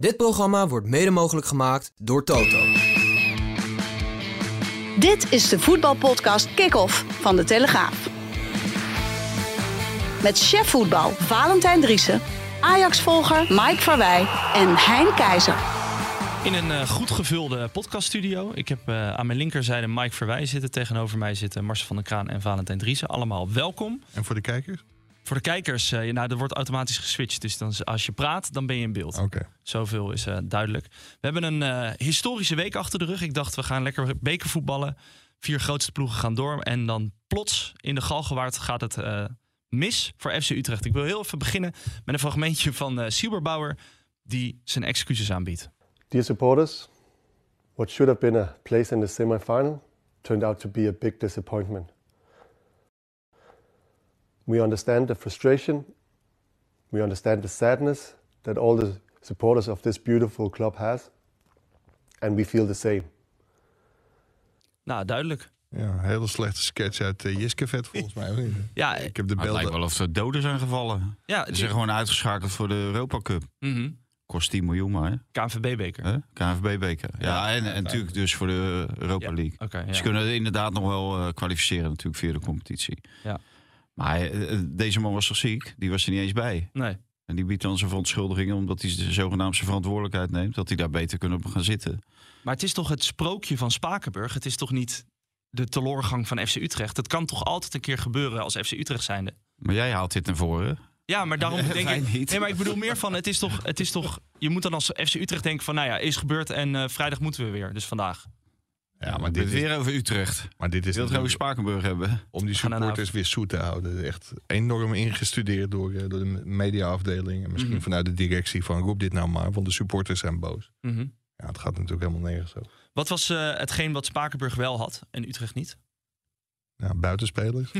Dit programma wordt mede mogelijk gemaakt door Toto. Dit is de voetbalpodcast Kick-Off van De Telegraaf. Met chef voetbal Valentijn Driessen, Ajax-volger Mike Verwij en Hein Keizer. In een uh, goed gevulde podcaststudio. Ik heb uh, aan mijn linkerzijde Mike Verwij zitten. Tegenover mij zitten Marcel van der Kraan en Valentijn Driessen. Allemaal welkom. En voor de kijkers? Voor de kijkers, uh, nou, er wordt automatisch geswitcht. Dus dan, als je praat, dan ben je in beeld. Oké. Okay. Zoveel is duidelijk. We hebben een historische week achter de rug. Ik dacht, we gaan lekker bekervoetballen. Vier grootste ploegen gaan door. En dan plots in de Galgenwaard gaat het mis voor FC Utrecht. Ik wil heel even beginnen met een fragmentje van uh, Silberbauer... die zijn excuses aanbiedt. Dear supporters, what should have been a place in the semi-final turned out to be a big disappointment. We understand the frustration, we understand the sadness that all the supporters of this beautiful club has, and we feel the same. Nou, duidelijk. Ja, een hele slechte sketch uit uh, Jiskevet volgens mij. Ja, ik heb de beelden. Het lijkt wel of er doden zijn gevallen. Ja, Ze zijn gewoon uitgeschakeld voor de Europa Cup. Mm -hmm. Kost 10 miljoen maar. KNVB-beker. Huh? KNVB-beker. Ja, ja, en, en natuurlijk dus voor de Europa League. Okay, ja. Ze kunnen inderdaad nog wel uh, kwalificeren natuurlijk via de competitie. Ja. Maar uh, deze man was toch ziek? Die was er niet eens bij. Nee. En die biedt dan zijn verontschuldigingen omdat hij de zogenaamde verantwoordelijkheid neemt. Dat hij daar beter kunnen gaan zitten. Maar het is toch het sprookje van Spakenburg? Het is toch niet de teloorgang van FC Utrecht? Het kan toch altijd een keer gebeuren als FC Utrecht zijnde? Maar jij haalt dit naar voren. Ja, maar daarom denk ik. Niet. Nee, maar ik bedoel meer van: het is toch. Het is toch je moet dan als FC Utrecht denken: van nou ja, is gebeurd en uh, vrijdag moeten we weer. Dus vandaag. Ja, maar dit is weer over Utrecht. Maar dit is Wilt over Spakenburg hebben. Om die supporters weer zoet te houden. Echt enorm ingestudeerd door, uh, door de mediaafdeling. En misschien mm -hmm. vanuit de directie van roep dit nou maar. Want de supporters zijn boos. Mm -hmm. Ja, het gaat natuurlijk helemaal nergens zo. Wat was uh, hetgeen wat Spakenburg wel had en Utrecht niet? Ja, buitenspelers.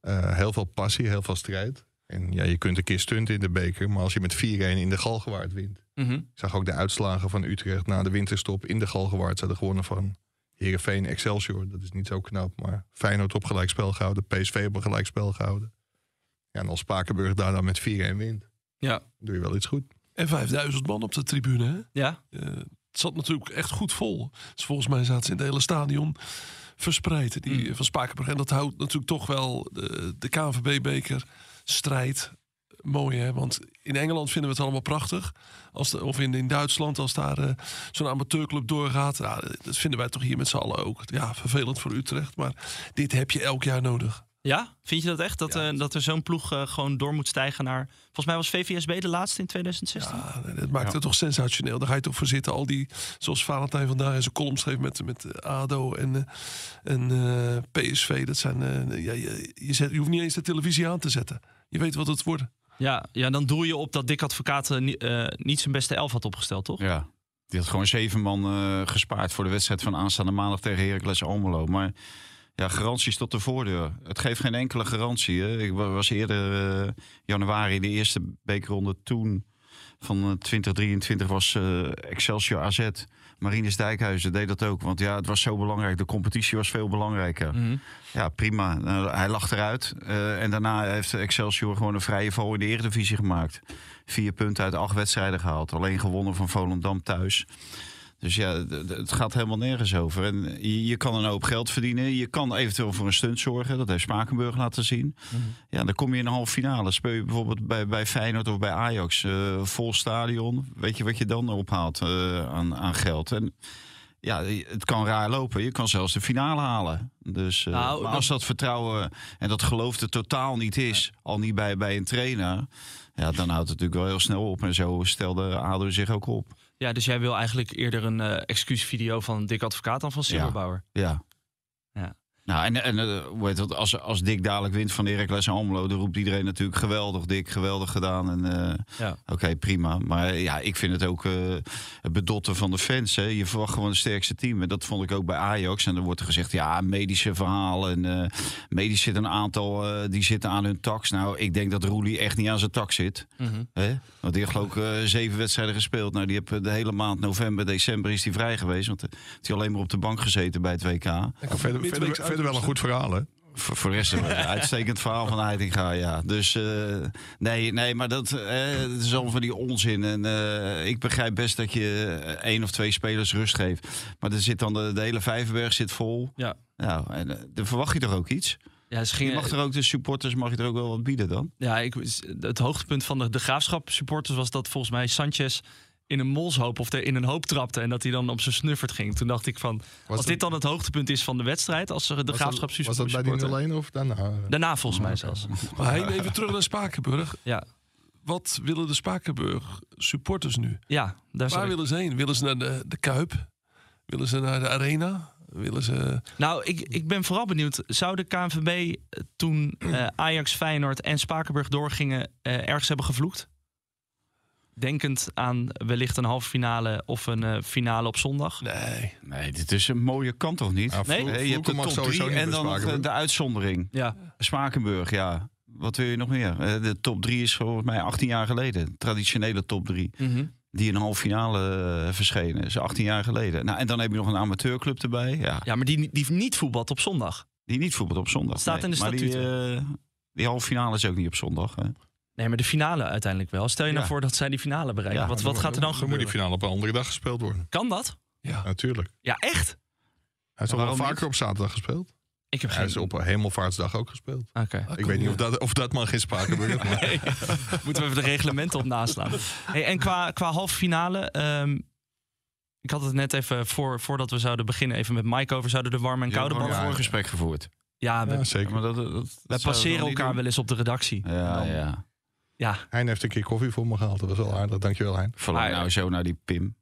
heel veel passie, heel veel strijd. En ja, je kunt een keer stunten in de beker, maar als je met 4-1 in de Galgenwaard wint. Mm -hmm. Ik zag ook de uitslagen van Utrecht na de winterstop in de Galgenwaard. Ze hadden gewonnen van Heerenveen, Excelsior. Dat is niet zo knap, maar Feyenoord op gelijkspel gehouden. PSV op een gelijkspel gehouden. Ja, en als Spakenburg daar dan met 4-1 wint, ja. doe je wel iets goed. En 5000 man op de tribune, hè? Ja. Uh, het zat natuurlijk echt goed vol. Dus volgens mij zaten ze in het hele stadion verspreid, die mm. van Spakenburg. En dat houdt natuurlijk toch wel de, de KNVB-beker strijd mooi, hè? Want in Engeland vinden we het allemaal prachtig. Als de, of in, in Duitsland, als daar uh, zo'n amateurclub doorgaat. Ja, dat vinden wij toch hier met z'n allen ook. Ja, vervelend voor Utrecht. Maar dit heb je elk jaar nodig. Ja? Vind je dat echt? Dat, ja. uh, dat er zo'n ploeg uh, gewoon door moet stijgen naar... Volgens mij was VVSB de laatste in 2016. Ja, dat maakt het toch sensationeel. Daar ga je toch voor zitten. Al die, zoals Valentijn vandaag in zijn column schreef met, met ADO en, en PSV. Dat zijn, ja, je, je, zet, je hoeft niet eens de televisie aan te zetten. Je weet wat het wordt. Ja, ja dan doe je op dat Dick Advocaat uh, niet zijn beste elf had opgesteld, toch? Ja, die had gewoon zeven man uh, gespaard voor de wedstrijd van aanstaande maandag tegen Heracles Almelo. Maar ja, garanties tot de voordeur. Het geeft geen enkele garantie. Hè. Ik was eerder januari de eerste bekerronde toen van 2023 was Excelsior AZ. Marinus Dijkhuizen deed dat ook. Want ja, het was zo belangrijk. De competitie was veel belangrijker. Mm -hmm. Ja, prima. Nou, hij lag eruit. Uh, en daarna heeft Excelsior gewoon een vrije val in de Eredivisie gemaakt. Vier punten uit acht wedstrijden gehaald. Alleen gewonnen van Volendam thuis. Dus ja, het gaat helemaal nergens over. En je, je, kan een hoop geld verdienen. Je kan eventueel voor een stunt zorgen. Dat heeft Spakenburg laten zien. Mm -hmm. Ja, dan kom je in een halve finale. Speel je bijvoorbeeld bij, bij Feyenoord of bij Ajax. Uh, vol stadion. Weet je wat je dan ophaalt uh, aan, aan geld? En ja, het kan raar lopen. Je kan zelfs de finale halen. Dus, uh, nou, maar als dat vertrouwen en dat geloof er totaal niet is... Al niet bij, bij een trainer... Ja, dan houdt het natuurlijk wel heel snel op. En zo stelde ADO zich ook op. Ja, dus jij wil eigenlijk eerder een uh, excuusvideo van Dick Advocaat dan van Silberbauer? Ja. ja. Nou, en, en eh, hoe heet dat, als, als Dick dadelijk wint van Heracles Almelo... dan roept iedereen natuurlijk geweldig, Dick, geweldig gedaan. En, eh, Ja. Oké, prima. Maar ja, ik vind het ook eh, het bedotten van de fans. Hè. Je verwacht gewoon het sterkste team. En dat vond ik ook bij Ajax. En dan wordt er gezegd, ja, medische verhalen. En eh, medisch zit een aantal, eh, die zitten aan hun tax. Nou, ik denk dat Roelie echt niet aan zijn tax zit. Mhm. Hè? Want die heeft geloof ik eh, zeven wedstrijden gespeeld. Nou, die heeft de hele maand november, december is hij vrij geweest. Want uh, heeft hij alleen maar op de bank gezeten bij het WK. Verder, verder, verder wel een goed verhaal, hè? Voor, voor de rest een uitstekend verhaal van Heitinga, ja. Dus eh, nee, nee, maar dat eh, is allemaal van die onzin. En eh, ik begrijp best dat je één of twee spelers rust geeft. Maar er zit dan de, de hele Vijverberg zit vol. Ja. Nou, en dan verwacht je toch ook iets? Ja, ze Je gingen, mag er ook de supporters, mag je er ook wel wat bieden dan? ja ik, het hoogtepunt van de, de graafschap supporters was dat volgens mij Sanchez in een molshoop of er in een hoop trapte en dat hij dan op zijn snuffert ging. Toen dacht ik van, als dat- dit dan het hoogtepunt is van de wedstrijd, als er de Was graafschap dat, was dat bij die 0-1 of daarna? Daarna volgens mij zelfs. Maar even terug naar Spakenburg. Ja, Wat willen de Spakenburg supporters nu? ja daar Waar willen ze heen? Willen ze naar de, de Kuip? Willen ze naar de Arena? Willen ze... Nou, ik, ik ben vooral benieuwd. Zou de KNVB eh, toen eh, Ajax, Feyenoord en Spakenburg doorgingen eh, ergens hebben gevloekt? Denkend aan wellicht een halve finale of een eh, finale op zondag. Nee. Nee, dit is een mooie kant toch niet? Ja, Nee. je hebt de top sowieso drie niet en dan de uitzondering. Ja, Spakenburg, ja. Wat wil je nog meer? Eh, De top 3 is volgens mij 18 jaar geleden. Traditionele top 3. Mhm. Die in een halve finale eh, verschenen. Is 18 jaar geleden. Nou, en dan heb je nog een amateurclub erbij. Ja, ja maar die, die niet voetbalt op zondag. Die niet voetbalt op zondag. Staat in de maar die, statuten. die halve finale is ook niet op zondag. Hè? Nee, maar de finale uiteindelijk wel. Stel je nou Ja. voor dat zij die finale bereiken. Ja, wat, wat gaat er dan Dan moet die gebeuren? finale op een andere dag gespeeld worden. Kan dat? Ja. Natuurlijk. Ja, echt? Hij heeft toch wel vaker niet? op zaterdag gespeeld? Ik heb Hij geen... is op een hemelvaartsdag ook gespeeld. Oké. Ik weet niet of dat, of dat mag in Spakenburg. maar- Nee, Moeten we even de reglementen op naslaan. Hey, en qua, qua halve finale. ehm, ik had het net even voor, voordat we zouden beginnen, even met Mike over. Zouden de warme en koude gewoon ballen. een voorgesprek gevoerd. Ja, we, Ja, zeker. Maar dat, dat, dat we passeren elkaar doen. wel eens op de redactie. Ja, Dan- ja. Ja. Hein heeft een keer koffie voor me gehaald. Dat was wel aardig. Dankjewel, Hein. Verlang nou zo naar die Pim.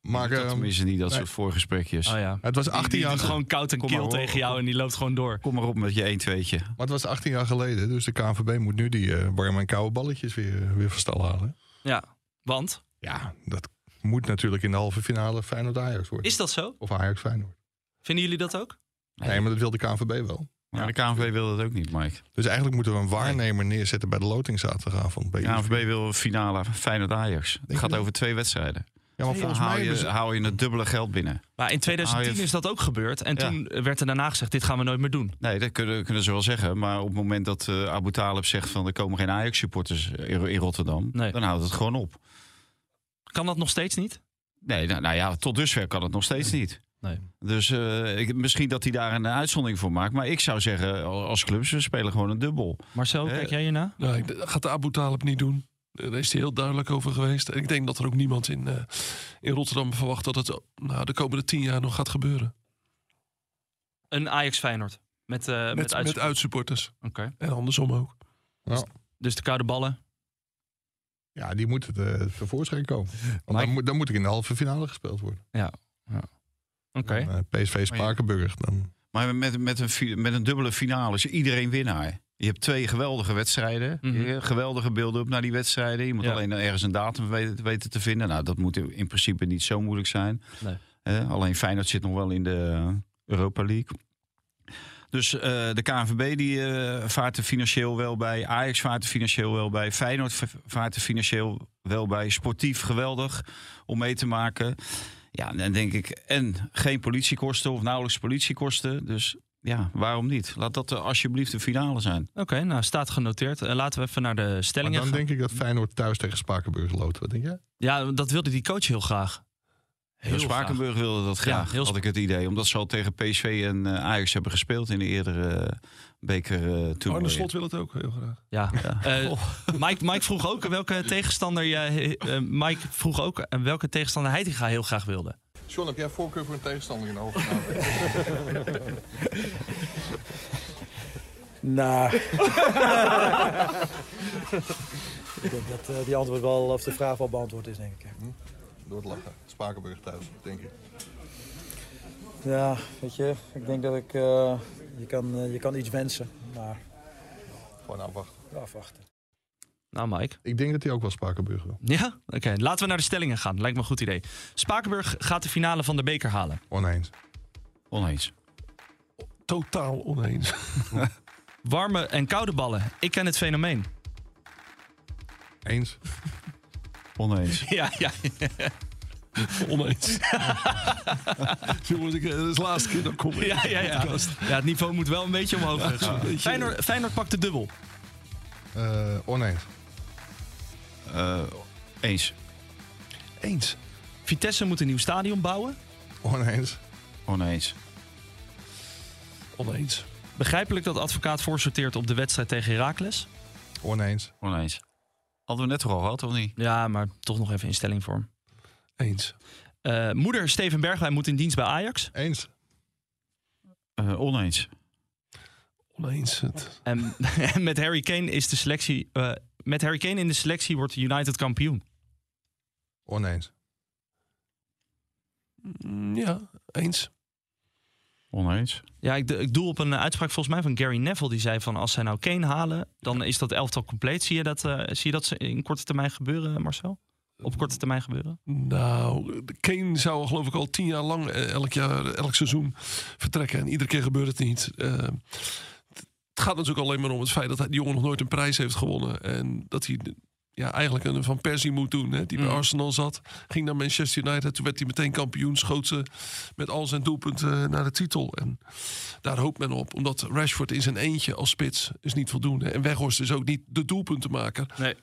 Maar dat ehm, tenminste niet dat nee. soort voorgesprekjes. Oh ja. het was 18 Die jaar gewoon koud en kil op, tegen jou en die loopt gewoon door. Kom maar op met je 1 2 Maar het was 18 jaar geleden. Dus de KNVB moet nu die eh, warme en koude balletjes weer, weer van stal halen. Ja, want Ja, dat moet natuurlijk in de halve finale Feyenoord-Ajax worden. is dat zo? Of Ajax-Feyenoord. Vinden jullie dat ook? Nee, maar dat wil de KNVB wel. Maar de KNVB wil dat ook niet, Mike. Dus eigenlijk moeten we een waarnemer neerzetten bij de loting zaterdagavond. Bij De KNVB wil finale Feyenoord-Ajax. Het Denk gaat over twee wedstrijden. Ja, maar volgens mij je, ze- hou je het dubbele geld binnen. Maar in 2010 Ah, je- is dat ook gebeurd. En Ja. toen werd er daarna gezegd, dit gaan we nooit meer doen. Nee, dat kunnen, kunnen ze wel zeggen. Maar op het moment dat eh Abu Talib zegt van er komen geen Ajax-supporters in, in Rotterdam, Nee. dan houdt het gewoon op. Kan dat nog steeds niet? Nee, nou, nou ja, tot dusver kan het nog steeds niet. Nee. Dus eh, ik, misschien dat hij daar een uitzondering voor maakt. Maar ik zou zeggen, als clubs, we spelen gewoon een dubbel. Marcel, Eh, kijk jij hierna? Nou, ik- dat gaat de Abu Talib niet doen. Daar is hij heel duidelijk over geweest. En ik denk dat er ook niemand in, eh, in Rotterdam verwacht dat het nou, de komende tien jaar nog gaat gebeuren. Een Ajax Feyenoord. Met, eh met, met, met uitsupporters. Oké. En andersom ook. Dus de koude ballen. Ja, die moeten te, tevoorschijn komen. Want dan, moet, dan moet ik in de halve finale gespeeld worden. Oké. Dan, eh, PSV Spakenburg. Dan, Maar met, met, een, met een dubbele finale is iedereen winnaar. Je hebt twee geweldige wedstrijden. Mhm. Je- Geweldige beelden op naar die wedstrijden. Je moet Ja. alleen ergens een datum weten, weten te vinden. Nou, dat moet in principe niet zo moeilijk zijn. Nee. Eh, alleen Feyenoord zit nog wel in de eh, Europa League. Dus eh, de KNVB die, eh, vaart er financieel wel bij. Ajax vaart er financieel wel bij. Feyenoord va- vaart er financieel wel bij. Sportief geweldig om mee te maken. Ja, en dan denk ik, en geen politiekosten of nauwelijks politiekosten. Dus ja, waarom niet? Laat dat alsjeblieft de finale zijn. Oké, nou staat genoteerd. Eh, laten we even naar de maar stellingen dan gaan. denk ik dat Feyenoord thuis tegen Spakenburg loopt. Wat denk jij? Ja, dat wilde die coach heel graag. Heel graag. Spakenburg wilde dat graag, heel had ik het idee. Omdat ze al tegen PSV en eh, Ajax hebben gespeeld in de eerdere uh, beker uh, Arne Slot wil het ook heel graag. Ja. Uh, Mike, Mike vroeg ook welke tegenstander je, uh, Mike vroeg ook uh, welke tegenstander Heitinga heel graag wilde. John, heb jij voorkeur voor een tegenstander in de overgave? nou. ik denk dat uh, die antwoord wel, of de vraag wel beantwoord is, denk ik. Hm? Door het lachen. Spakenburg thuis, denk ik. Ja, weet je, ik denk dat ik uh, Je kan, eh, je kan iets wensen, maar Gewoon afwachten. afwachten. Nou, Mike. Ik denk dat hij ook wel Spakenburg wil. Ja? Oké, laten we naar de stellingen gaan. Lijkt me een goed idee. Spakenburg gaat de finale van de beker halen. Oneens. Oneens. Totaal oneens. Warme en koude ballen. Ik ken het fenomeen. Eens. Oneens. Ja, ja. oneens. Jongens, ik, eh, dat is de laatste keer dat ik kom. in Ja, ja, ja. podcast. ja, het niveau moet wel een beetje omhoog. Ja, Feyenoord, Feyenoord pakt de dubbel. Eh, oneens. Eh, eens. Eens. Vitesse moet een nieuw stadion bouwen. Oneens. Oneens. Oneens. Begrijpelijk dat advocaat voorsorteert op de wedstrijd tegen Heracles. Oneens. Oneens. Hadden we net toch al gehad, of niet? Ja, maar toch nog even in stellingvorm. Eens. Eh, moeder Steven Bergwijn moet in dienst bij Ajax. Eens. Eh, oneens. Oneens. Het, En, en met Harry Kane is de selectie. eh, met Harry Kane in de selectie wordt United kampioen. Oneens. mm, ja, eens. Oneens. Ja, ik, ik doel op een eh, uitspraak volgens mij van Gary Neville. Die zei van als zij nou Kane halen, dan is dat elftal compleet. Zie je dat, eh, zie je dat in korte termijn gebeuren, Marcel? Op korte termijn gebeuren? Nou, Kane zou geloof ik al tien jaar lang eh, elk jaar, elk seizoen vertrekken. En iedere keer gebeurt het niet. Het gaat natuurlijk alleen maar om het feit dat hij, die jongen nog nooit een prijs heeft gewonnen. En dat hij ja, eigenlijk een Van Persie moet doen. Hè, die bij Mm. Arsenal zat. Ging naar Manchester United. Toen werd hij meteen kampioen. Schoot ze met al zijn doelpunten naar de titel. En daar hoopt men op. Omdat Rashford in zijn eentje als spits is niet voldoende. En Weghorst is ook niet de doelpuntenmaker. Nee.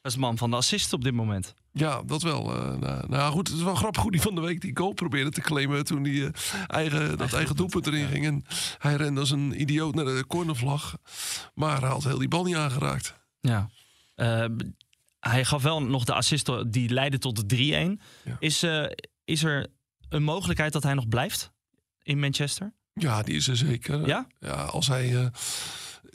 Dat is man van de assist op dit moment. Ja, dat wel. eh, nou, nou goed, het is wel grappig hoe die van de week die goal probeerde te claimen. Toen hij eh, eigen, dat eigen doelpunt erin ging. En hij rende als een idioot naar de cornervlag. Maar hij had heel die bal niet aangeraakt. Ja. Eh, hij gaf wel nog de assist die leidde tot de 3-1. Ja. Is, eh, is er een mogelijkheid dat hij nog blijft in Manchester? Ja, die is er zeker. Ja? Ja, als hij eh,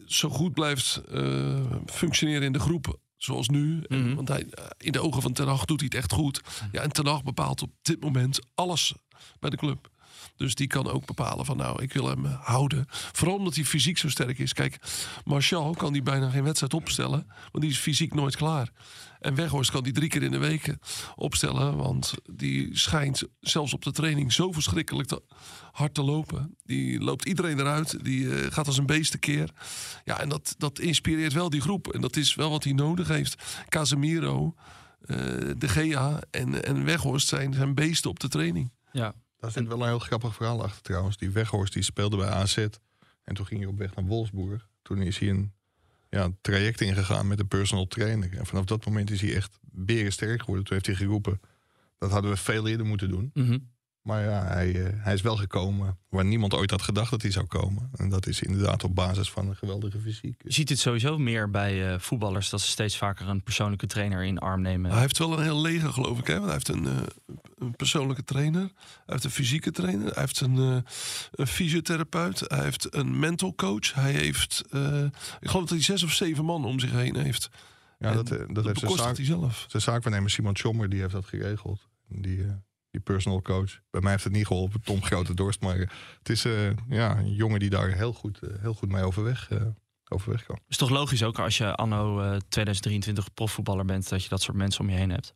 zo goed blijft eh, functioneren in de groep zoals nu. En- Mhm. want hij, in de ogen van Ten Hag doet hij het echt goed. Ja, en Ten Hag bepaalt op dit moment alles bij de club. Dus die kan ook bepalen van nou, ik wil hem eh, houden. Vooral omdat hij fysiek zo sterk is. Kijk, Martial kan die bijna geen wedstrijd opstellen. Want die is fysiek nooit klaar. En Weghorst kan die drie keer in de week eh, opstellen. Want die schijnt zelfs op de training zo verschrikkelijk hard te lopen. Die loopt iedereen eruit. Die eh, gaat als een beest tekeer. Ja, en dat, dat inspireert wel die groep. En dat is wel wat hij nodig heeft. Casemiro, De Gea en, en Weghorst zijn, zijn beesten op de training. Ja. Daar zit wel een heel grappig verhaal achter trouwens. Die Weghorst die speelde bij AZ. En toen ging hij op weg naar Wolfsburg. Toen is hij een ja, traject ingegaan met een personal trainer. En vanaf dat moment is hij echt berensterk geworden. Toen heeft hij geroepen, dat hadden we veel eerder moeten doen. Mhm. Maar ja, hij, eh, hij is wel gekomen waar niemand ooit had gedacht dat hij zou komen. En dat is inderdaad op basis van een geweldige fysiek. Je ziet het sowieso meer bij eh, voetballers dat ze steeds vaker een persoonlijke trainer in arm nemen. Hij heeft wel een heel leger, geloof ik. Hè? Want hij heeft een, eh, een persoonlijke trainer. Hij heeft een fysieke trainer. Hij heeft een, eh, een fysiotherapeut. Hij heeft een mental coach. Hij heeft, eh, ik geloof dat hij zes of zeven man om zich heen heeft. Ja, En dat, eh, dat, heeft zijn, zaak, hij zelf. zijn zaakwaarnemer Simon Schommer, die heeft dat geregeld. Die, die personal coach. Bij mij heeft het niet geholpen, Tom Grote Dorst. Maar eh, het is eh, ja, een jongen die daar heel goed, eh, heel goed mee overweg, eh, overweg kan. is toch logisch ook als je anno eh, 2023 profvoetballer bent, dat je dat soort mensen om je heen hebt.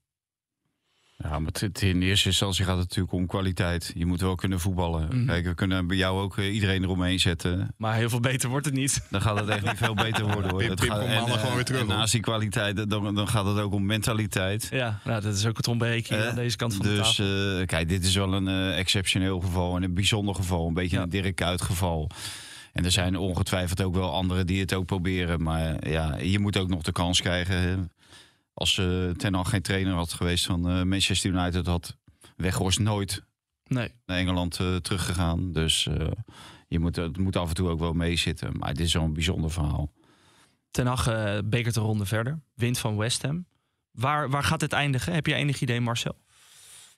Ja, maar het- in eerste instantie gaat het natuurlijk om kwaliteit. Je moet wel kunnen voetballen. Mhm. Kijk, we kunnen bij jou ook eh, iedereen eromheen zetten. Maar heel veel beter wordt het niet. Dan gaat het echt niet veel beter worden. Hoor. Pim- Pim gaat- en, gewoon eh, weer terug, En naast die kwaliteit, dan, dan gaat het ook om mentaliteit. Ja, nou, dat is ook het ontbreken Eh, aan deze kant van de dus tafel. eh, kijk, dit is wel een exceptioneel geval en een bijzonder geval. Een beetje Ja. een Dirk Kuyt geval. En er zijn ongetwijfeld ook wel anderen die het ook proberen. Maar ja, je moet ook nog de kans krijgen. Als eh Ten Hag geen trainer had geweest van eh, Manchester United... had Weghorst nooit Nee. naar Engeland eh, teruggegaan. Dus eh, je moet, het moet af en toe ook wel meezitten. Maar dit is zo'n bijzonder verhaal. Ten Hag eh, bekert een ronde verder. Wint van West Ham. Waar, waar gaat het eindigen? Heb je enig idee, Marcel?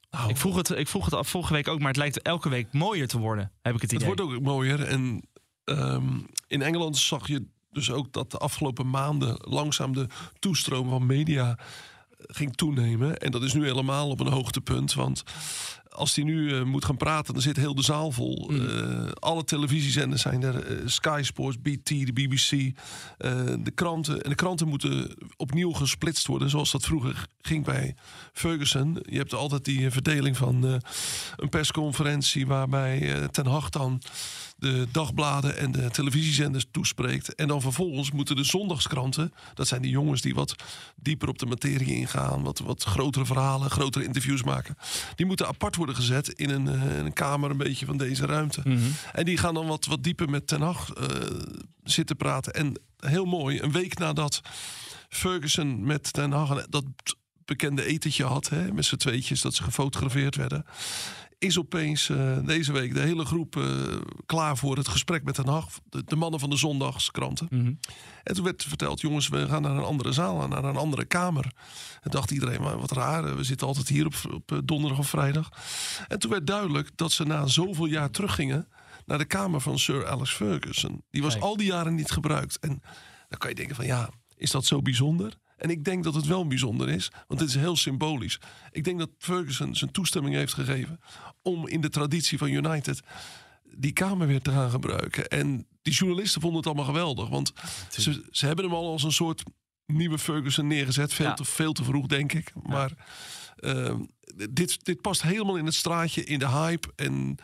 Nou, Ik vroeg, het, ik vroeg het af vorige week ook, maar het lijkt elke week mooier te worden. Heb ik het Het idee. wordt ook mooier. En ehm, in Engeland zag je dus ook dat de afgelopen maanden langzaam de toestroom van media ging toenemen. En dat is nu helemaal op een hoogtepunt. Want als hij nu eh, moet gaan praten, dan zit heel de zaal vol. Eh, alle televisiezenders zijn er. eh, Sky Sports, BT, de BBC, eh, de kranten. En de kranten moeten opnieuw gesplitst worden, zoals dat vroeger ging bij Ferguson. Je hebt altijd die eh, verdeling van eh, een persconferentie waarbij eh, Ten Hag dan de dagbladen en de televisiezenders toespreekt. En dan vervolgens moeten de zondagskranten, dat zijn die jongens die wat dieper op de materie ingaan, wat, wat grotere verhalen, grotere interviews maken, die moeten apart worden gezet in een, eh, een kamer een beetje van deze ruimte. En die gaan dan wat, wat dieper met Ten Hag eh, zitten praten. En heel mooi, een week nadat Ferguson met Ten Hag dat bekende etentje had, hè, met z'n tweetjes, dat ze gefotografeerd werden is opeens eh, deze week de hele groep eh, klaar voor het gesprek met Den Haag. De, de mannen van de zondagskranten. En toen werd verteld, jongens, we gaan naar een andere zaal, naar een andere kamer. En dacht iedereen, maar wat raar, eh, we zitten altijd hier op, op donderdag of vrijdag. En toen werd duidelijk dat ze na zoveel jaar teruggingen naar de kamer van Sir Alex Ferguson. Die was Kijk. al die jaren niet gebruikt. En dan kan je denken van, ja, is dat zo bijzonder? En ik denk dat het wel bijzonder is, want het is heel symbolisch. Ik denk dat Ferguson zijn toestemming heeft gegeven om in de traditie van United die kamer weer te gaan gebruiken. En die journalisten vonden het allemaal geweldig, want ze, ze hebben hem al als een soort nieuwe Ferguson neergezet. Veel, Ja. te, veel te vroeg, denk ik. Maar ehm, dit, dit past helemaal in het straatje, in de hype en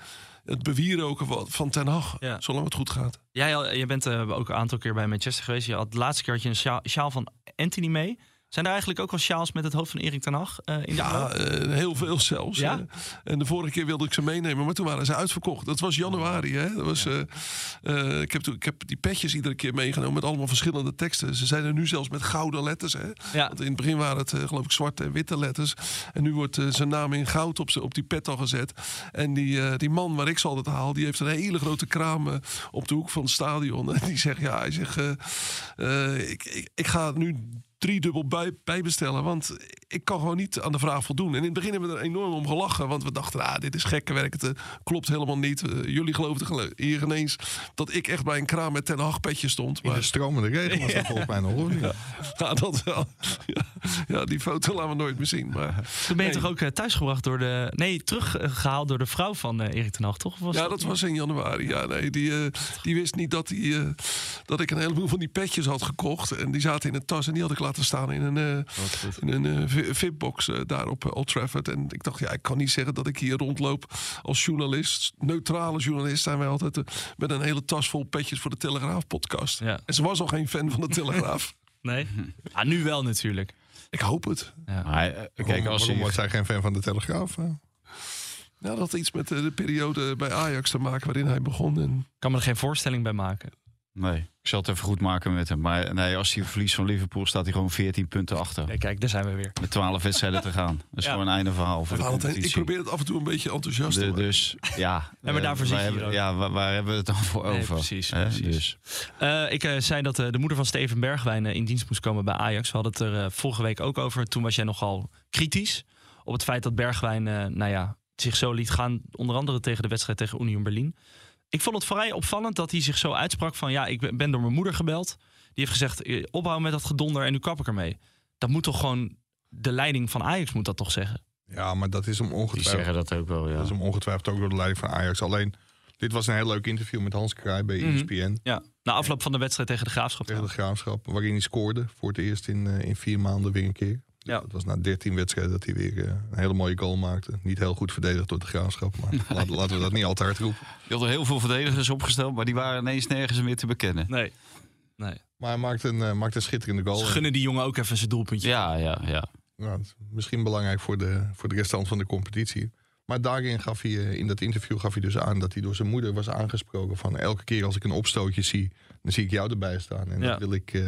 het bewieroken van, van Ten Hag, Ja. zolang het goed gaat. Jij je bent eh, ook een aantal keer bij Manchester geweest. Je had de laatste keer had je een sjaal, sjaal van Anthony mee. Zijn er eigenlijk ook al sjaals met het hoofd van Erik ten Hag eh, in de Ja, bouw? eh, heel veel zelfs. Ja? eh. en de vorige keer wilde ik ze meenemen, maar toen waren ze uitverkocht. Dat was januari. Hè? Dat was, ik, heb, toen- ik heb die petjes iedere keer meegenomen met allemaal verschillende teksten. Ze zijn er nu zelfs met gouden letters. Hè? Ja. Want in het begin waren het geloof ik zwarte en witte letters. En nu wordt zijn naam in goud op, op die pet al gezet. En die, die man waar ik ze altijd haal, die heeft een hele grote kraam op de hoek van het stadion. En die zegt, ja, hij zegt, ik, ik, ik ga nu driedubbel bij, bijbestellen. Want ik kan gewoon niet aan de vraag voldoen. En in het begin hebben we er enorm om gelachen. Want we dachten, ah, dit is gekke werk. Het eh, klopt helemaal niet. Eh, jullie geloofden hier ineens dat ik echt bij een kraam met Ten Hag petje stond. In de Maar stromende regen was dat volgens mij nog. Of niet? ja, dat wel. Ja, die foto laten we nooit meer zien. Maar Toen ben je nee. toch ook eh, thuisgebracht door de... Nee, teruggehaald door de vrouw van Erik ten Hag, toch? Of Was ja, dat was in januari. Ja, nee, die, eh, die wist niet dat, die, eh, dat ik een heleboel van die petjes had gekocht. En die zaten in een tas en die had ik laten staan in een, eh, in een eh, vi- VIP-box eh, daar op Old Trafford. En ik dacht, ja, ik kan niet zeggen dat ik hier rondloop als journalist. Neutrale journalist zijn wij altijd. met een hele tas vol petjes voor de Telegraaf-podcast. Ja. En ze was al geen fan van de Telegraaf. Nee? Ah, nu wel natuurlijk. ik hoop het. Maar, eh, kijk, Waarom- als waarom hij, was zij geen fan van de Telegraaf? eh? Ja, dat had iets met de periode bij Ajax te maken waarin hij begon. En Ik kan me er geen voorstelling bij maken. Nee, ik zal het even goed maken met hem. Maar nee, als hij verliest van Liverpool, staat hij gewoon 14 punten achter. Nee, kijk, daar zijn we weer. Met 12 wedstrijden te gaan. Dat is Ja. gewoon een einde verhaal voor de ik probeer het af en toe een beetje enthousiast te maken. dus ja, maar eh, daarvoor zit waar je hebben- hier ook. Ja, waar, waar hebben we het dan voor Nee, over? precies, Hè, precies. Dus. Eh, ik eh, zei dat eh, de moeder van Steven Bergwijn in dienst moest komen bij Ajax. We hadden het er vorige week ook over. Toen was jij nogal kritisch op het feit dat Bergwijn eh, nou ja, zich zo liet gaan. Onder andere tegen de wedstrijd tegen Union Berlin. Ik vond het vrij opvallend dat hij zich zo uitsprak van... ja, ik ben- door mijn moeder gebeld. Die heeft gezegd, eh, ophouden met dat gedonder en nu kap ik ermee. Dat moet toch gewoon... De leiding van Ajax moet dat toch zeggen? Ja, maar dat is hem Die ongetwijfeld. zeggen dat ook wel, ja. Dat is hem ongetwijfeld ook door de leiding van Ajax. Alleen, dit was een heel leuk interview met Hans Kraai bij Mhm. ESPN. Ja, na afloop van de wedstrijd tegen de Graafschap. Tegen de Graafschap. Waarin hij scoorde. Voor het eerst in, eh, in vier maanden weer een keer. Ja. Het was na 13 wedstrijden dat hij weer eh, een hele mooie goal maakte. Niet heel goed verdedigd door de Graafschap. Maar laten, laten we dat niet al te hard roepen. Je had er heel veel verdedigers opgesteld, maar die waren ineens nergens meer te bekennen. Nee. nee. Maar hij maakte een, eh, maakte een schitterende goal. Ze gunnen die jongen ook even zijn doelpuntje. Ja, ja, ja. Misschien belangrijk voor de, voor de restant van de competitie. Maar daarin gaf hij, eh, in dat interview gaf hij dus aan dat hij door zijn moeder was aangesproken van elke keer als ik een opstootje zie, dan zie ik jou erbij staan. En Ja. dat wil ik, eh,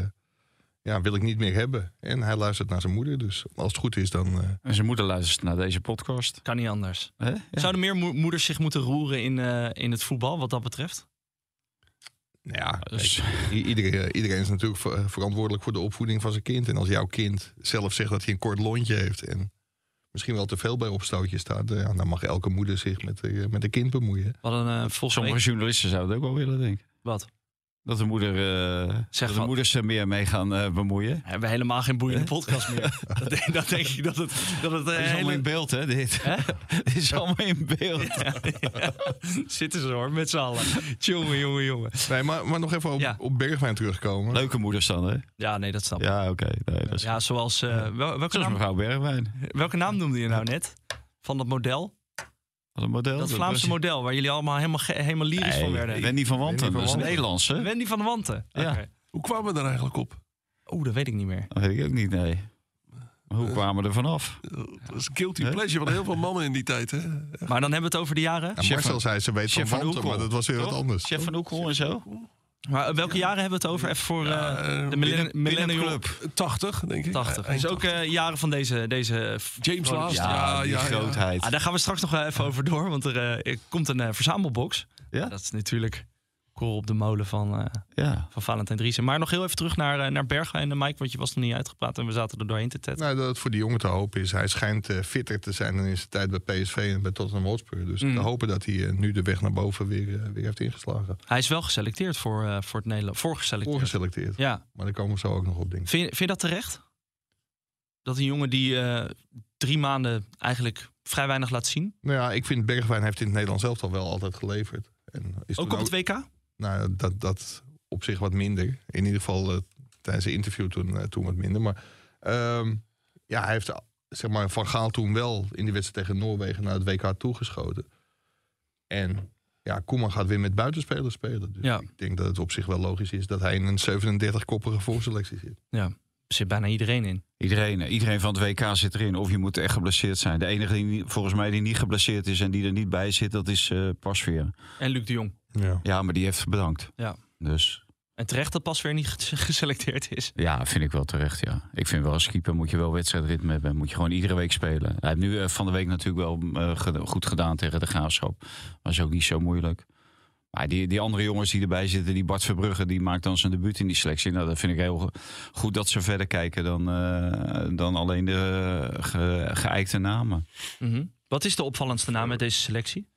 ja, wil ik niet meer hebben. En hij luistert naar zijn moeder, dus als het goed is dan... eh, En zijn moeder luistert naar deze podcast. Kan niet anders. Hè? Ja. Zouden meer mo- moeders zich moeten roeren in, eh, in het voetbal, wat dat betreft? nou ja, Dus- kijk, i- iedereen, iedereen is natuurlijk ver- verantwoordelijk voor de opvoeding van zijn kind. En als jouw kind zelf zegt dat hij een kort lontje heeft en misschien wel te veel bij opstootjes staat, eh, ja, dan mag elke moeder zich met, eh, met een kind bemoeien. Hadden eh volgens Sommige week... journalisten zouden het ook wel willen, denk ik. Wat? Dat de, moeder, eh, Zeg dat de moeders er meer mee gaan eh, bemoeien. We hebben helemaal geen boeiende podcast meer. dat, denk, dat denk ik dat het... Dat het eh, is allemaal hele- in beeld, hè? Dit, Hè? dit is allemaal in beeld. Zitten ze hoor, met z'n allen. Jongen, jongen, jongen. Nee, maar, maar nog even op, Ja. op Bergwijn terugkomen. Leuke moeders dan, hè? Ja, nee, dat snap ik. Ja, oké. Nee, dat is... Ja, zoals... eh, wel- welke, Zoals naam, mevrouw Bergwijn. welke naam noemde je nou net? Van dat model? Wat een model. Dat Vlaamse model, waar jullie allemaal helemaal, helemaal lyrisch van werden. Wendy van Wanten, Wendy van dat is een. Nederlandse. Wendy van de Wanten. Ja. Oké. Hoe kwamen we daar eigenlijk op? Oeh, dat weet ik niet meer. Dat weet ik ook niet, nee. Maar Hoe kwamen we er vanaf? Dat is een guilty pleasure van heel veel mannen in die tijd. Hè? Maar dan hebben we het over de jaren. Ja, Chef Marcel zei ze weet van van Wanten, Oekel. maar dat was weer wat anders. Chef van Oekel en zo? Maar welke jaren hebben we het over? Even voor Ja, eh, eh, de millenn- millennial Binnenclub. 80, denk ik. 80. Eind Dus ook eh, jaren van deze... deze James Last. Ja, Ja, die ja, ja. grootheid. Ah, daar gaan we straks nog wel even over door. Want er, komt een verzamelbox. Ja? Dat is natuurlijk op de molen van, eh, Ja. van Valentijn Driessen. Maar nog heel even terug naar, eh, naar Bergwijn en Mike. Want je was nog niet uitgepraat en we zaten er doorheen te tetten. Nou, dat het voor die jongen te hopen is. Hij schijnt eh, fitter te zijn dan in zijn tijd bij PSV en bij Tottenham Hotspur. Dus Mm. te hopen dat hij nu de weg naar boven weer, weer heeft ingeslagen. Hij is wel geselecteerd voor, voor het Nederland. Voorgeselecteerd. Voorgeselecteerd. Ja. Maar daar komen we zo ook nog op, denk ik. Vind je, vind je dat terecht? Dat een jongen die drie maanden eigenlijk vrij weinig laat zien. Nou ja, ik vind Bergwijn heeft in het Nederlands zelf al wel altijd geleverd. En is Ook op het WK? Nou, dat, dat op zich wat minder. In ieder geval eh, tijdens de interview toen, eh, toen wat minder. Maar ehm, ja, hij heeft zeg maar, Van Gaal toen wel in die wedstrijd tegen Noorwegen naar het WK toegeschoten. En ja, Koeman gaat weer met buitenspelers spelen. Dus Ja. ik denk dat het op zich wel logisch is dat hij in een 37-koppige voorselectie zit. Ja, zit bijna iedereen in. Iedereen, iedereen van het WK zit erin. Of je moet echt geblesseerd zijn. De enige die volgens mij die niet geblesseerd is en die er niet bij zit, dat is eh Pasveer. En Luc de Jong. Ja. Ja, maar die heeft bedankt. Ja. Dus En terecht dat pas weer niet ge- geselecteerd is. ja, vind ik wel terecht, ja. Ik vind wel als keeper moet je wel wedstrijdritme hebben. Moet je gewoon iedere week spelen. Hij heeft nu eh, van de week natuurlijk wel eh, goed gedaan tegen de Graafschap. Was ook niet zo moeilijk. Maar die, die andere jongens die erbij zitten, die Bart Verbrugge, die maakt dan zijn debuut in die selectie. Nou, dat vind ik heel go- goed dat ze verder kijken dan, eh, dan alleen de eh, ge, geëikte namen. Mhm. Wat is de opvallendste naam met deze selectie?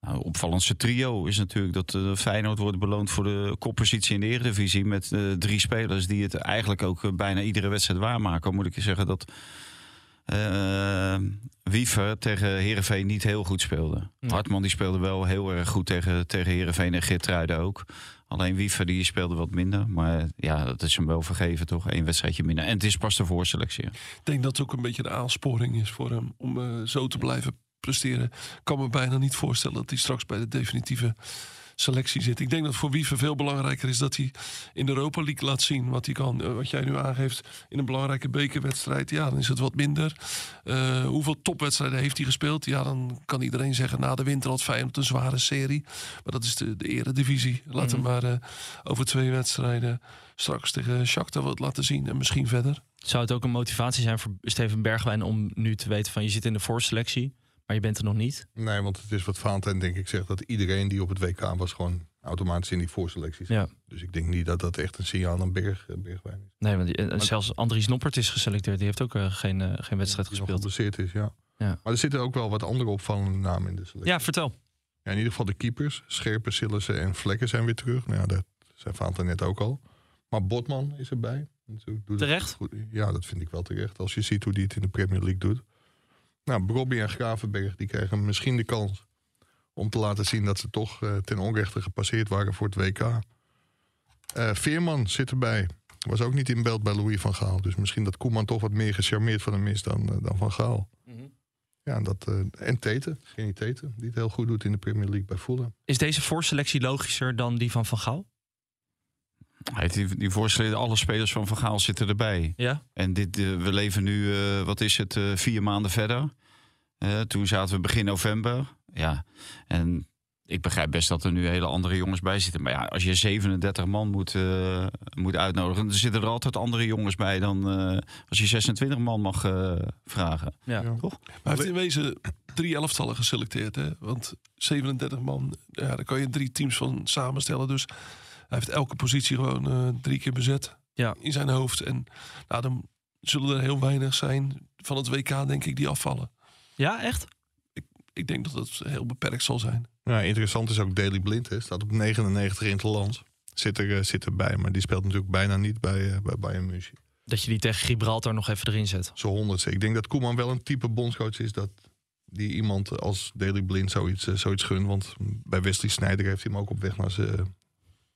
Nou, opvallendste trio is natuurlijk dat eh, Feyenoord wordt beloond voor de koppositie in de Eredivisie. Met drie spelers die het eigenlijk ook bijna iedere wedstrijd waarmaken. Moet ik je zeggen dat eh Wiever tegen Herenveen niet heel goed speelde. Hartman die speelde wel heel erg goed tegen, tegen Herenveen en Geertruiden ook. Alleen Wiever die speelde wat minder. Maar ja, dat is hem wel vergeven toch? Eén wedstrijdje minder. En het is pas de voorselectie. Ik denk dat het ook een beetje de aansporing is voor hem om eh, zo te blijven presteren. Ik kan me bijna niet voorstellen dat hij straks bij de definitieve selectie zit. Ik denk dat voor Wiever veel belangrijker is dat hij in de Europa League laat zien wat hij kan. Eh, wat jij nu aangeeft in een belangrijke bekerwedstrijd, ja, dan is het wat minder. Eh, hoeveel topwedstrijden heeft hij gespeeld? Ja, dan kan iedereen zeggen na de winter had Feyenoord een zware serie. Maar dat is de, de eredivisie. Laat hem maar eh, over twee wedstrijden straks tegen Shakhtar wat laten zien en misschien verder. Zou het ook een motivatie zijn voor Steven Bergwijn om nu te weten van je zit in de voorselectie, maar je bent er nog niet? Nee, want het is wat Valentijn denk ik zegt dat iedereen die op het WK was gewoon automatisch in die voorselectie zit. Ja. Dus ik denk niet dat dat echt een signaal aan Berg, eh, Bergwijn is. Nee, want die- zelfs Andries Noppert is geselecteerd. Die heeft ook eh, geen, eh, geen wedstrijd Die gespeeld. geblesseerd is, ja. Ja. Maar er zitten ook wel wat andere opvallende namen in de selectie. Ja, vertel. Ja, in ieder geval de keepers. Scherpen, Sillissen en Vlekken zijn weer terug. Nou ja, dat zei Valentijn net ook al. Maar Botman is erbij. Doet Terecht? goed. Ja, dat vind ik wel terecht. Als je ziet hoe hij het in de Premier League doet. Nou, Brobby en Gravenberg die krijgen misschien de kans om te laten zien dat ze toch eh, ten onrechte gepasseerd waren voor het WK. Eh, Veerman zit erbij. Was ook niet in beeld bij Louis van Gaal. Dus misschien dat Koeman toch wat meer gecharmeerd van hem is dan, eh, dan van Gaal. Ja, en dat, eh, en Teten, geen Teten, die het heel goed doet in de Premier League bij Fulham. Is deze voorselectie logischer dan die van Van Gaal? Hij heeft die, die voorstellen, alle spelers van Van Gaal zitten erbij. Ja. En dit, eh, we leven nu, eh, wat is het, eh, vier maanden verder. Toen zaten we begin november. Ja, en ik begrijp best dat er nu hele andere jongens bij zitten. Maar ja, als je 37 man moet, eh, moet uitnodigen... dan zitten er altijd andere jongens bij dan eh, als je 26 man mag vragen. Ja. Ja. Toch? Maar hij heeft in wezen drie elftallen geselecteerd. Hè? Want 37 man, ja, daar kan je drie teams van samenstellen. Dus heeft elke positie gewoon eh, drie keer bezet Ja. in zijn hoofd. En nou, dan zullen er heel weinig zijn van het WK, denk ik, die afvallen. Ja, echt? Ik denk dat het heel beperkt zal zijn. Ja, interessant is ook Daily Blind, hè. staat op 99 in het land. zit, er, eh, zit erbij. Maar die speelt natuurlijk bijna niet bij, eh, bij Bayern München. Dat je die tegen Gibraltar nog even erin zet. Zo honderdste. Ik denk dat Koeman wel een type bondscoach is dat die iemand als Daley Blind zoiets, eh, zoiets gunt. Want bij Wesley Sneijder heeft hij hem ook op weg naar zijn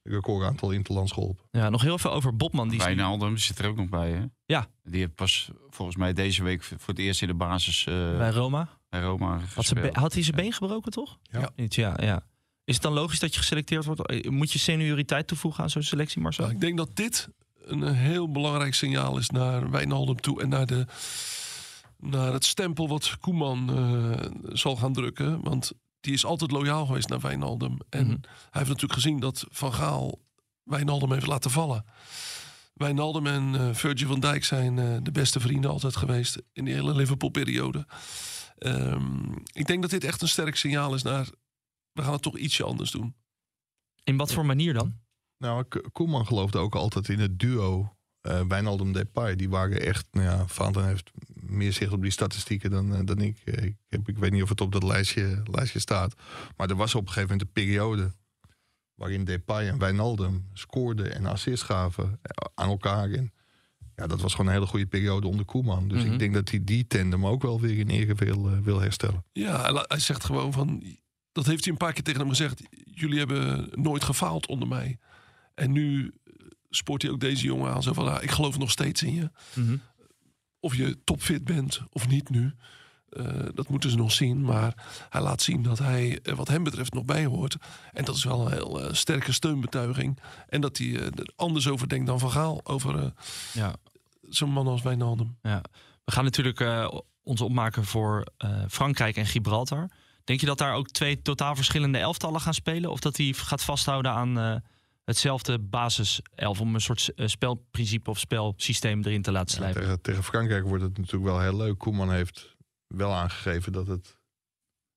recordaantal interlands geholpen. Ja, nog heel veel over Bobman. Die is- Wijnaldum zit er ook nog bij, hè? Ja. Die heeft pas volgens mij deze week voor het eerst in de basis eh, bij Roma. bij Roma Had, be- had hij zijn been gebroken, toch? Ja. Niet, ja, ja. Is het dan logisch dat je geselecteerd wordt? Eh, Moet je senioriteit toevoegen aan zo'n selectie, Marcel? Nou, ik denk dat dit een eh, heel belangrijk signaal is naar Wijnaldum toe en naar, de, naar het stempel wat Koeman eh, zal gaan drukken. Want die is altijd loyaal geweest naar Wijnaldum. En Mhm. hij heeft natuurlijk gezien dat Van Gaal Wijnaldum heeft laten vallen. Wijnaldum en eh, Virgil van Dijk zijn eh, de beste vrienden altijd geweest in die hele Liverpool-periode. Ehm, ik denk dat dit echt een sterk signaal is naar... we gaan het toch ietsje anders doen. In wat voor manier dan? Nou, Koeman geloofde ook altijd in het duo eh Wijnaldum Depay. Die waren echt, nou ja, Vaanten heeft meer zicht op die statistieken dan, eh, dan ik. Eh, Ik, heb, ik weet niet of het op dat lijstje, lijstje staat. Maar er was op een gegeven moment een periode waarin Depay en Wijnaldum scoorden en assist gaven aan elkaar. En ja, dat was gewoon een hele goede periode onder Koeman. Dus Mhm. ik denk dat hij die tandem ook wel weer in ere wil, wil herstellen. Ja, hij, zegt gewoon van. Dat heeft hij een paar keer tegen hem gezegd. Jullie hebben nooit gefaald onder mij. En nu spoort hij ook deze jongen aan. Zo van, ah, ik geloof nog steeds in je. Mhm. Of je topfit bent of niet nu. eh, dat moeten ze nog zien. Maar hij laat zien dat hij, eh, wat hem betreft, nog bij hoort. En dat is wel een heel eh, sterke steunbetuiging. En dat hij er anders over denkt dan Van Gaal. Over Ja. zo'n man als Wijnaldum. Ja. We gaan natuurlijk ons opmaken voor Frankrijk en Gibraltar. Denk je dat daar ook twee totaal verschillende elftallen gaan spelen? Of dat hij gaat vasthouden aan hetzelfde basiself... om een soort eh, spelprincipe of spelsysteem erin te laten Ja, slijpen? tegen, tegen Frankrijk wordt het natuurlijk wel heel leuk. Koeman heeft wel aangegeven dat het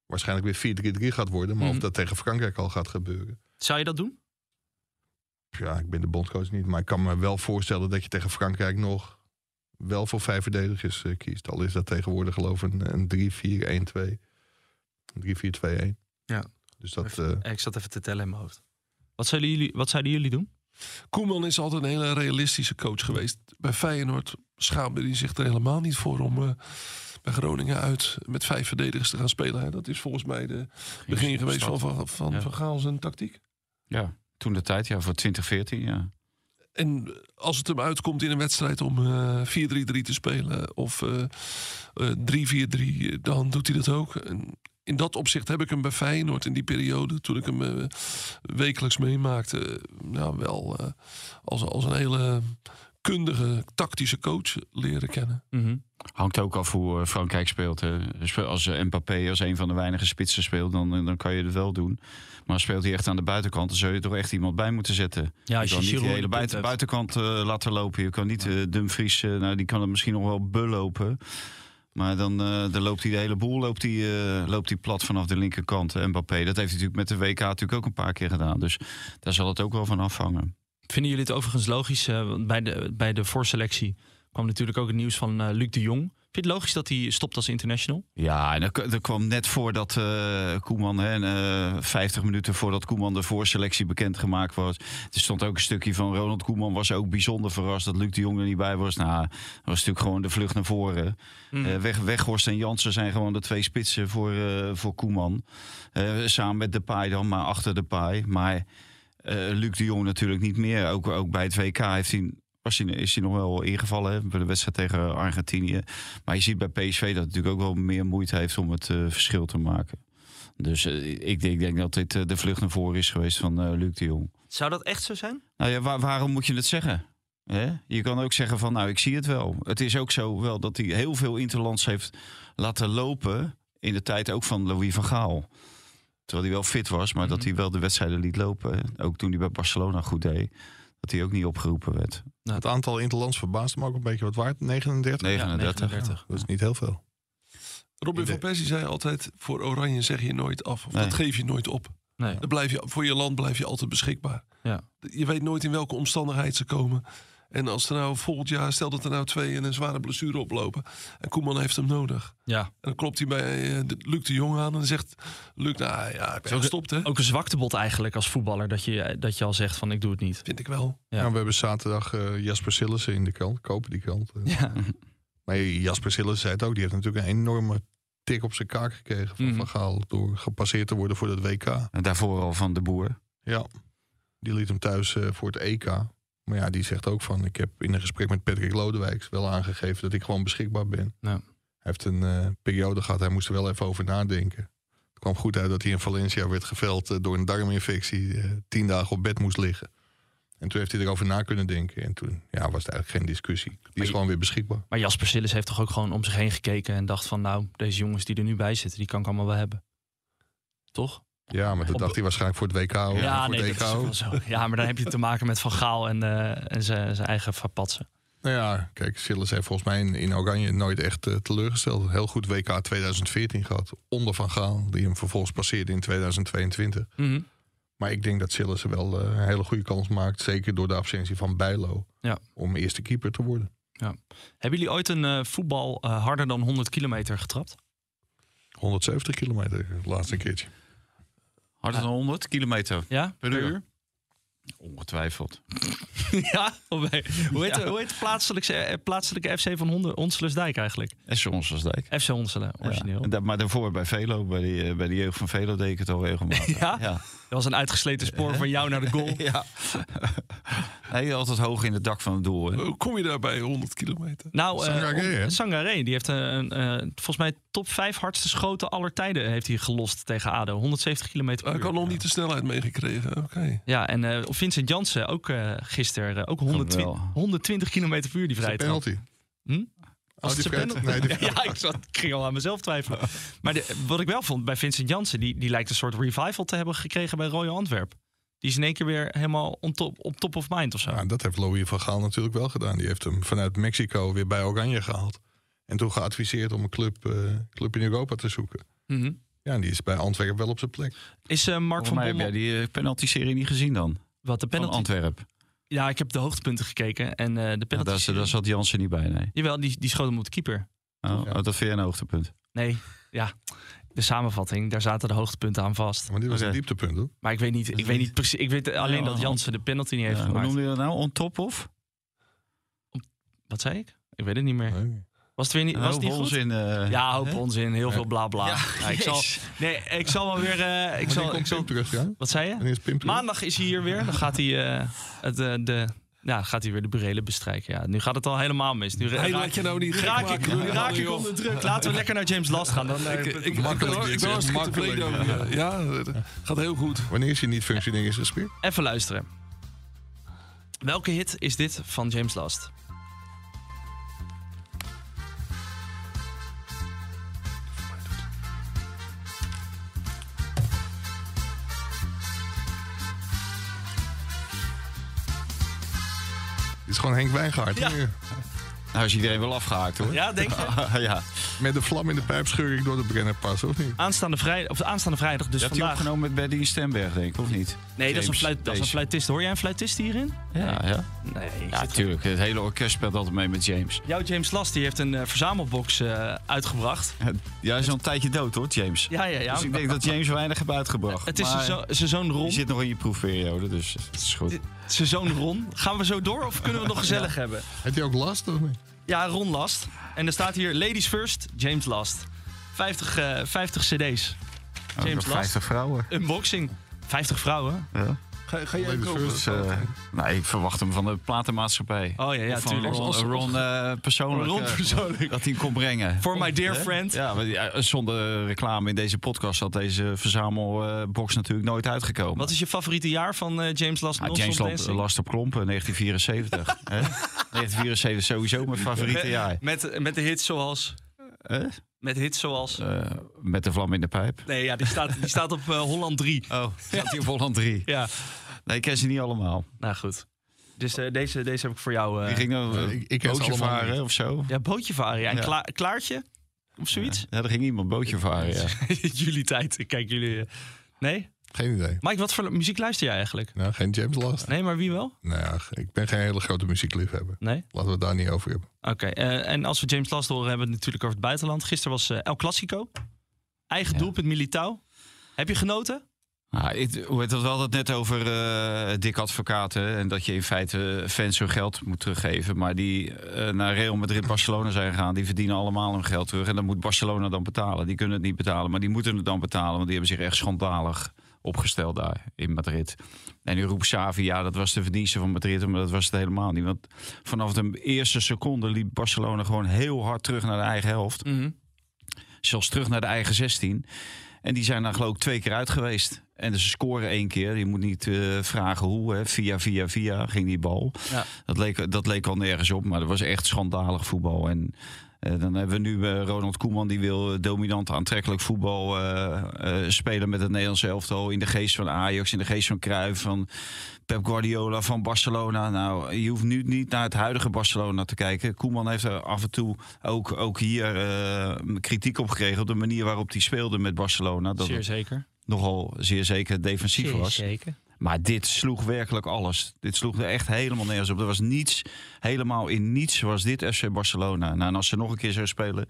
waarschijnlijk weer 4-3-3 gaat worden. Maar Mhm. of dat tegen Frankrijk al gaat gebeuren. Zou je dat doen? Ja, ik ben de bondcoach niet. Maar ik kan me wel voorstellen dat je tegen Frankrijk nog wel voor vijf verdedigers eh, kiest. Al is dat tegenwoordig geloof ik een, een 3-4-1-2. Een 3-4-2-1. Ja. Dus dat... Eh, ik zat even te tellen in mijn hoofd. Wat zouden jullie, wat zouden jullie doen? Koeman is altijd een hele realistische coach geweest. Bij Feyenoord schaamde hij zich er helemaal niet voor om eh, bij Groningen uit met vijf verdedigers te gaan spelen. hè. Dat is volgens mij de begin geweest van Van, van, Ja. van Gaal zijn tactiek. Ja, toen de tijd, ja, voor 2014, ja. En als het hem uitkomt in een wedstrijd om eh 4-3-3 te spelen of eh, eh, 3-4-3, dan doet hij dat ook. En in dat opzicht heb ik hem bij Feyenoord in die periode, toen ik hem eh, wekelijks meemaakte, nou wel eh, als, als een hele kundige tactische coach leren kennen. Mhm. Hangt ook af hoe eh, Frankrijk speelt. Hè. Als Mbappé als een van de weinige spitsen speelt, dan, dan kan je het wel doen. Maar speelt hij echt aan de buitenkant, dan zul je toch echt iemand bij moeten zetten. Ja, als je je kan niet in hele de buiten, buitenkant eh, laten lopen. Je kan niet eh Dumfries, eh, nou, die kan het misschien nog wel belopen. Maar dan, eh, dan loopt hij de hele boel loopt hij, eh, loopt plat vanaf de linkerkant. eh, Mbappé, dat heeft hij natuurlijk met de WK natuurlijk ook een paar keer gedaan. Dus daar zal het ook wel van afhangen. Vinden jullie het overigens logisch? want bij, de, bij de voorselectie kwam natuurlijk ook het nieuws van Luc de Jong. Vind je het logisch dat hij stopt als international? Ja, en er, er kwam net voordat eh Koeman, hè, eh 50 minuten voordat Koeman de voorselectie bekendgemaakt was. Er stond ook een stukje van Ronald Koeman was ook bijzonder verrast dat Luc de Jong er niet bij was. Nou, dat was natuurlijk gewoon de vlucht naar voren. Mhm. Eh, Weg, Weghorst en Jansen zijn gewoon de twee spitsen voor, eh, voor Koeman. Eh, samen met Depay dan, maar achter Depay. Maar eh, Luc de Jong natuurlijk niet meer. Ook, ook bij het WK heeft hij, was hij, is hij nog wel ingevallen hè, bij de wedstrijd tegen Argentinië. Maar je ziet bij PSV dat het natuurlijk ook wel meer moeite heeft om het eh, verschil te maken. Dus eh, ik, denk, ik denk dat dit eh, de vlucht naar voren is geweest van Luc de Jong. Zou dat echt zo zijn? Nou ja, waar- waarom moet je het zeggen? Hè? Je kan ook zeggen van, nou, ik zie het wel. Het is ook zo wel dat hij heel veel interlands heeft laten lopen... in de tijd ook van Louis van Gaal. Terwijl hij wel fit was, maar dat hij wel de wedstrijden liet lopen. Ook toen hij bij Barcelona goed deed. Dat hij ook niet opgeroepen werd. het aantal interlands verbaast me ook een beetje wat waard. 39? 39. 39. Dat is niet heel veel. Robin de- van Persie zei altijd, voor Oranje zeg je nooit af. Of Nee. dat geef je nooit op. Nee. Dan blijf je, voor je land blijf je altijd beschikbaar. Ja. Je weet nooit in welke omstandigheid ze komen. En als er nou volgend jaar, stel dat er nou twee en een zware blessure oplopen. En Koeman heeft hem nodig. Ja. En dan klopt hij bij eh, de- Luc de Jong aan en zegt Luc, nou ja, ik ben ook- gestopt hè. Ook een zwaktebod eigenlijk als voetballer. Dat je, dat je al zegt van ik doe het niet. Vind ik wel. Ja. Ja. we hebben zaterdag eh, Jasper Sillissen in de krant. Kopen die krant. eh. Ja. Maar Jasper Sillissen zei het ook. Die heeft natuurlijk een enorme tik op zijn kaak gekregen van Mhm. Van Gaal. Door gepasseerd te worden voor het WK. En daarvoor al van de boer. Ja, die liet hem thuis voor het EK. Maar ja, die zegt ook van... Ik heb in een gesprek met Patrick Lodewijks wel aangegeven... dat ik gewoon beschikbaar ben. Ja. Hij heeft een eh, periode gehad. Hij moest er wel even over nadenken. Het kwam goed uit dat hij in Valencia werd geveld... eh, door een darminfectie. eh, tien dagen op bed moest liggen. En toen heeft hij erover na kunnen denken. En toen ja, was het eigenlijk geen discussie. Die is gewoon weer beschikbaar. Maar Jasper Sillis heeft toch ook gewoon om zich heen gekeken en dacht van nou, deze jongens die er nu bij zitten, die kan ik allemaal wel hebben. Toch? Ja, maar dat dacht hij waarschijnlijk voor het WK. Ja, voor nee, het dat EK is zo. Ja, maar dan heb je te maken met Van Gaal en, eh, en zijn zijn eigen verpatsen. Nou ja, kijk, Sillis heeft volgens mij in, in Oranje nooit echt eh, teleurgesteld. Heel goed WK 2014 gehad. Onder Van Gaal, die hem vervolgens passeerde in 2022. Mhm. Maar ik denk dat Sillis wel eh, een hele goede kans maakt. Zeker door de absentie van Bijlo. Ja. Om eerste keeper te worden. Hebben jullie ooit een voetbal harder dan 100 kilometer getrapt? 170 kilometer, laatste keertje. Harder dan 100 kilometer Ja? per uur? Ongetwijfeld. ja? Hoe heet, hoe heet, Ja. hoe heet de plaatselijke, eh, plaatselijke FC van Honden- Honselensdijk eigenlijk? En soms was Dijk. FC Honselen, origineel. Ja. Maar daarvoor bij Velo, bij, die, eh, bij de jeugd van Velo deed ik het al regelmatig. Ja? Ja. Dat was een uitgesleten spoor van jou naar de goal. ja. Hij altijd hoog in het dak van het doel. Hè? Hoe kom je daarbij 100 kilometer? Nou, eh, Sangaré? Sangaré, die heeft een, eh, volgens mij top 5 hardste schoten aller tijden heeft hij gelost tegen ADO. 170 kilometer per Ik uur. had nog niet de snelheid meegekregen. Oké. Ja, en eh, Vincent Jansen ook eh gisteren eh, ook 120, Geweldig. 120 kilometer per uur die dat vrije trap. penalty? Hm? Was die het penalty? nee, die- ja, ik, zat, ik ging al aan mezelf twijfelen. Maar de- wat ik wel vond bij Vincent Jansen, die, die lijkt een soort revival te hebben gekregen bij Royal Antwerp. Die is in één keer weer helemaal on top, op top of mind of zo. Ja, dat heeft Louis van Gaal natuurlijk wel gedaan. Die heeft hem vanuit Mexico weer bij Oranje gehaald. En toen geadviseerd om een club, eh, club in Europa te zoeken. Mhm. Ja, en die is bij Antwerpen wel op zijn plek. Is eh, Mark Volgens van mij heb Bommel... jij die penalty-serie niet gezien dan? Wat de Van penalty? Antwerp. Ja, ik heb de hoogtepunten gekeken. En eh, de Ja, penalty... daar, daar zat Jansen niet bij, nee. Jawel, die, die schoot hem op de keeper. Oh, Ja. oh, dat vind jij een hoogtepunt. Nee, ja. De samenvatting, daar zaten de hoogtepunten aan vast. Maar dit was een dieptepunt, hoor. Maar ik weet niet, ik weet niet precies. Ik weet alleen Ja, dat Jansen de penalty niet heeft Ja, hoe gemaakt. noemde je dat nou? On top of? Wat zei ik? Ik weet het niet meer. Nee. Was het weer niet, was goed? onzin. eh, Ja, hoop hè? onzin, heel veel bla bla. Ja, Ja, ik zal, nee, ik zal wel weer. eh, ik zal, komt ik zal, terug, ja? wat zei je? Wanneer is Pim terug? Maandag is hij hier weer. Dan gaat hij, eh, het, eh, de, ja, gaat hij weer de burelen bestrijken. Ja, nu gaat het al helemaal mis. Nu Hey, raak- je nou niet raak ik, maken. nu raak ik onder druk. Laten we lekker naar James Last gaan. Dan, eh, Ik, ik, Makkelijk ik ben hartstikke Makkelijk. tevreden over je. Ja, gaat heel goed. Wanneer is hij niet functioneringsgespeerd? Even luisteren. Welke hit is dit van James Last? Is gewoon Henk Wijngaard. Ja. Nou is iedereen wel afgehaakt hoor. Ja, denk je? ja. Met de vlam in de pijp scheur ik door de Brennerpas, of niet? Aanstaande, vrij, of aanstaande vrijdag, dus die vandaag. opgenomen met Berdy Stemberg, denk ik, of niet? Nee, dat is, een fluit, dat is een fluitist. Hoor jij een fluitist hierin? Ja, ja. Nee. Ja, natuurlijk. Het hele orkest speelt altijd mee met James. Jouw James Last die heeft een eh, verzamelbox eh, uitgebracht. Ja, hij is al een tijdje dood hoor, James. Ja, ja, ja. Dus ik denk dat James weinig heeft uitgebracht. Het is zijn zo- zijn zoon Je Ron. zit nog in je proefperiode, dus het is goed. Zijn zoon Ron. Gaan we zo door of kunnen we het nog gezellig hebben? Heeft hij ook last, of niet? Ja, Ron Last. En er staat hier Ladies First, James Last. 50, eh 50 cd's. James Ook nog Last. 50 vrouwen. Unboxing. 50 vrouwen. Ja. Ga, ga jij first. Dus, eh, nou, ik verwacht hem van de platenmaatschappij. Oh ja, ja, Of van. Ron, eh, persoonlijk. Ron eh, persoonlijk. Dat hij hem kon brengen. For my dear friend. Ja, maar zonder reclame in deze podcast had deze verzamelbox natuurlijk nooit uitgekomen. Wat is je favoriete jaar van eh, James Last? Non-Stop James Last, op Klompen, 1974. hè? 1974 sowieso mijn favoriete jaar. Met, met de hits zoals... Met hits zoals... Eh, met de vlam in de pijp. Nee, ja, die staat, die staat op eh, Holland 3. Oh, zat hij op Holland 3? Ja, Nee, ik ken ze niet allemaal. nou goed. Dus eh, deze, deze heb ik voor jou. eh Die ging dan ik- ik bootje varen niet. of zo. Ja, bootje varen. Ja. En Ja. Kla- Klaartje? Of zoiets? Ja, er ging iemand bootje varen, ja. jullie tijd. Ik kijk jullie... Nee? Geen idee. Mike, wat voor muziek luister jij eigenlijk? Nou, geen James Last. Nee, maar wie wel? Nou ja, ik ben geen hele grote muziekliefhebber. Nee? Laten we het daar niet over hebben. Oké, eh, en als we James Last horen, hebben we het natuurlijk over het buitenland. Gisteren was eh, El Clasico. Eigen Ja. doelpunt Militao. Heb je genoten? Nou, ik, hoe heet dat wel het net over eh dik advocaten en dat je in feite fans hun geld moet teruggeven. Maar die naar Real Madrid, Barcelona zijn gegaan, die verdienen allemaal hun geld terug. En dan moet Barcelona dan betalen. Die kunnen het niet betalen, maar die moeten het dan betalen, want die hebben zich echt schandalig opgesteld daar in Madrid. En nu roept Xavi, ja, dat was de verdienste van Madrid, maar dat was het helemaal niet. Want vanaf de eerste seconde liep Barcelona gewoon heel hard terug naar de eigen helft. Zelfs terug naar de eigen 16. En die zijn daar geloof ik twee keer uit geweest. En dus ze scoren één keer. Je moet niet eh, vragen hoe. Hè. Via, via, via ging die bal. Ja. Dat, leek, dat leek al nergens op. Maar dat was echt schandalig voetbal. En dan hebben we nu eh, Ronald Koeman. Die wil eh, dominant aantrekkelijk voetbal eh, eh, spelen met het Nederlands elftal. In de geest van Ajax. In de geest van Cruijff. Van Pep Guardiola van Barcelona. Nou, je hoeft nu niet naar het huidige Barcelona te kijken. Koeman heeft er af en toe ook, ook hier eh, kritiek op gekregen. Op de manier waarop hij speelde met Barcelona. Dat Zeer zeker. nogal zeer zeker defensief Zeer was. zeker. Maar dit sloeg werkelijk alles. Dit sloeg er echt helemaal nergens op. Er was niets, helemaal in niets was dit FC Barcelona. Nou, en als ze nog een keer zou spelen...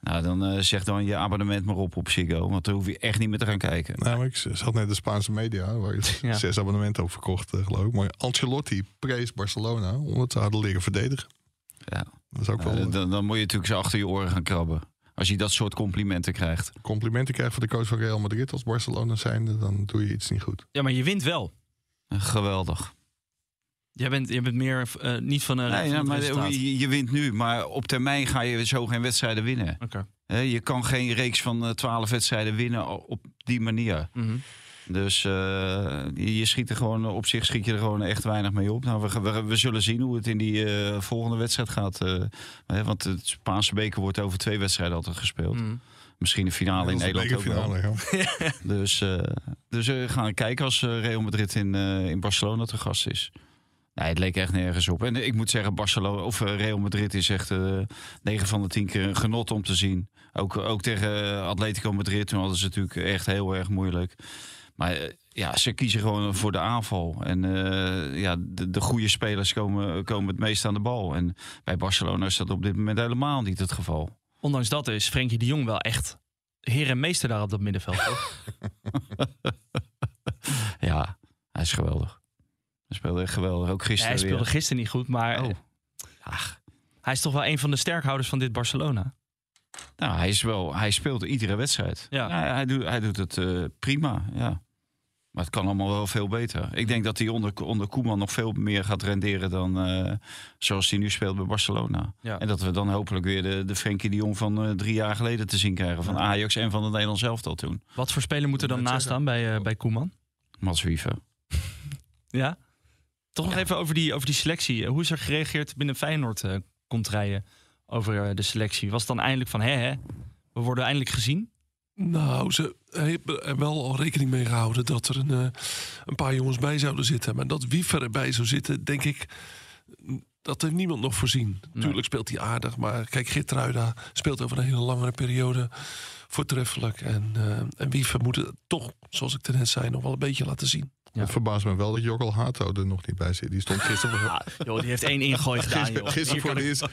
Nou, dan eh, zeg dan je abonnement maar op op Ziggo. Want daar hoef je echt niet meer te gaan kijken. Nou, ik zat net de Spaanse media, waar je Ja. zes abonnementen op verkocht, eh, geloof ik. Maar Ancelotti prees Barcelona omdat ze hadden leren verdedigen. Ja. Dat is ook wel Nou, een dan, dan moet je natuurlijk zo achter je oren gaan krabben. Als je dat soort complimenten krijgt. complimenten krijgt van de coach van Real Madrid als Barcelona zijnde, dan doe je iets niet goed. Ja, maar je wint wel. Geweldig. Jij bent, je bent meer eh, niet van een. Nee, van het maar je, je wint nu, maar op termijn ga je zo geen wedstrijden winnen. Oké. Hè, je kan geen reeks van twaalf wedstrijden winnen op die manier. Mhm. Dus eh, je, schiet er gewoon, op zich schiet je er gewoon echt weinig mee op. Nou, we, we, we zullen zien hoe het in die eh, volgende wedstrijd gaat. eh, hè, want het Spaanse beker wordt over twee wedstrijden altijd gespeeld. Mhm. Misschien de finale in Nederland ook wel. bekerfinale, ja. Dus, eh, dus we gaan kijken als Real Madrid in, eh, in Barcelona te gast is. Nee, het leek echt nergens op. En ik moet zeggen, Barcelona of Real Madrid is echt eh 9 van de 10 keer een genot om te zien. Ook, ook tegen Atletico Madrid, toen hadden ze natuurlijk echt heel erg moeilijk. Maar eh, ja, ze kiezen gewoon voor de aanval. En eh, ja, de, de goede spelers komen, komen het meest aan de bal. En bij Barcelona is dat op dit moment helemaal niet het geval. Ondanks dat is Frenkie de Jong wel echt heer en meester daar op dat middenveld. Ja, hij is geweldig. Hij speelde echt geweldig. Ook Ja, gisteren hij speelde weer. gisteren niet goed, maar Oh. ach, hij is toch wel een van de sterkhouders van dit Barcelona. Nou, hij, is wel, hij speelt iedere wedstrijd. Ja. Ja. hij, doet, hij doet het eh, prima, ja. Maar het kan allemaal wel veel beter. Ik denk dat hij onder, onder Koeman nog veel meer gaat renderen dan eh, zoals hij nu speelt bij Barcelona. Ja. En dat we dan hopelijk weer de, de Frenkie de Jong van eh, drie jaar geleden te zien krijgen. Van Ajax en van het Nederlands elftal toen. Wat voor speler moet er dan naast staan bij, eh, bij Koeman? Mats Wiever. Ja? Toch nog even over die, over die selectie. Hoe is er gereageerd binnen Feyenoord, eh komt rijden over eh, de selectie? Was het dan eindelijk van, hè, hè, we worden eindelijk gezien? Nou, ze hebben er wel al rekening mee gehouden dat er een, eh, een paar jongens bij zouden zitten. Maar dat Wiever erbij zou zitten, denk ik, dat heeft niemand nog voorzien. Natuurlijk speelt hij aardig, maar kijk, Gitruida speelt over een hele langere periode voortreffelijk. En, eh en Wiever moet het toch, zoals ik net zei, nog wel een beetje laten zien. Ja. Het verbaast me wel dat Jokkel Hato er nog niet bij zit. Die stond gisteren, voor- Joh, die heeft één ingooi gedaan, joh. gisteren voor, de eerst,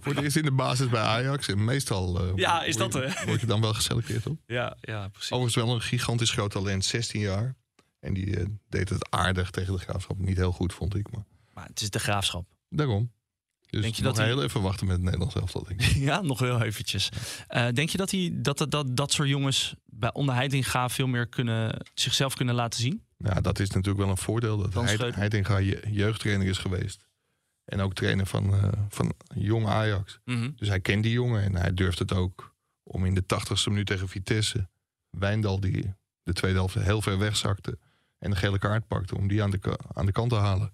voor de eerst in de basis bij Ajax. En meestal eh, Ja, is word dat je- word je dan wel geselecteerd op. Ja, ja, precies. Overigens wel een gigantisch groot talent, 16 jaar. En die eh, deed het aardig tegen de graafschap. Niet heel goed, vond ik. Maar Maar het is de graafschap. daarom. Dus Denk je nog dat hij- heel even wachten met het Nederlands elftal, denk ik. Ja, nog heel eventjes. Eh, denk je dat, hij, dat, dat, dat dat soort jongens bij onder Heitinga veel meer kunnen, zichzelf kunnen laten zien? Ja, dat is natuurlijk wel een voordeel. Dat hij, Schreuder. Heitinga je- jeugdtrainer is geweest. En ook trainer van, eh, van jong Ajax. Dus hij kent die jongen en hij durft het ook om in de tachtigste minuut tegen Vitesse... Wijndal, die de tweede helft heel ver wegzakte... en de gele kaart pakte, om die aan de, aan de kant te halen.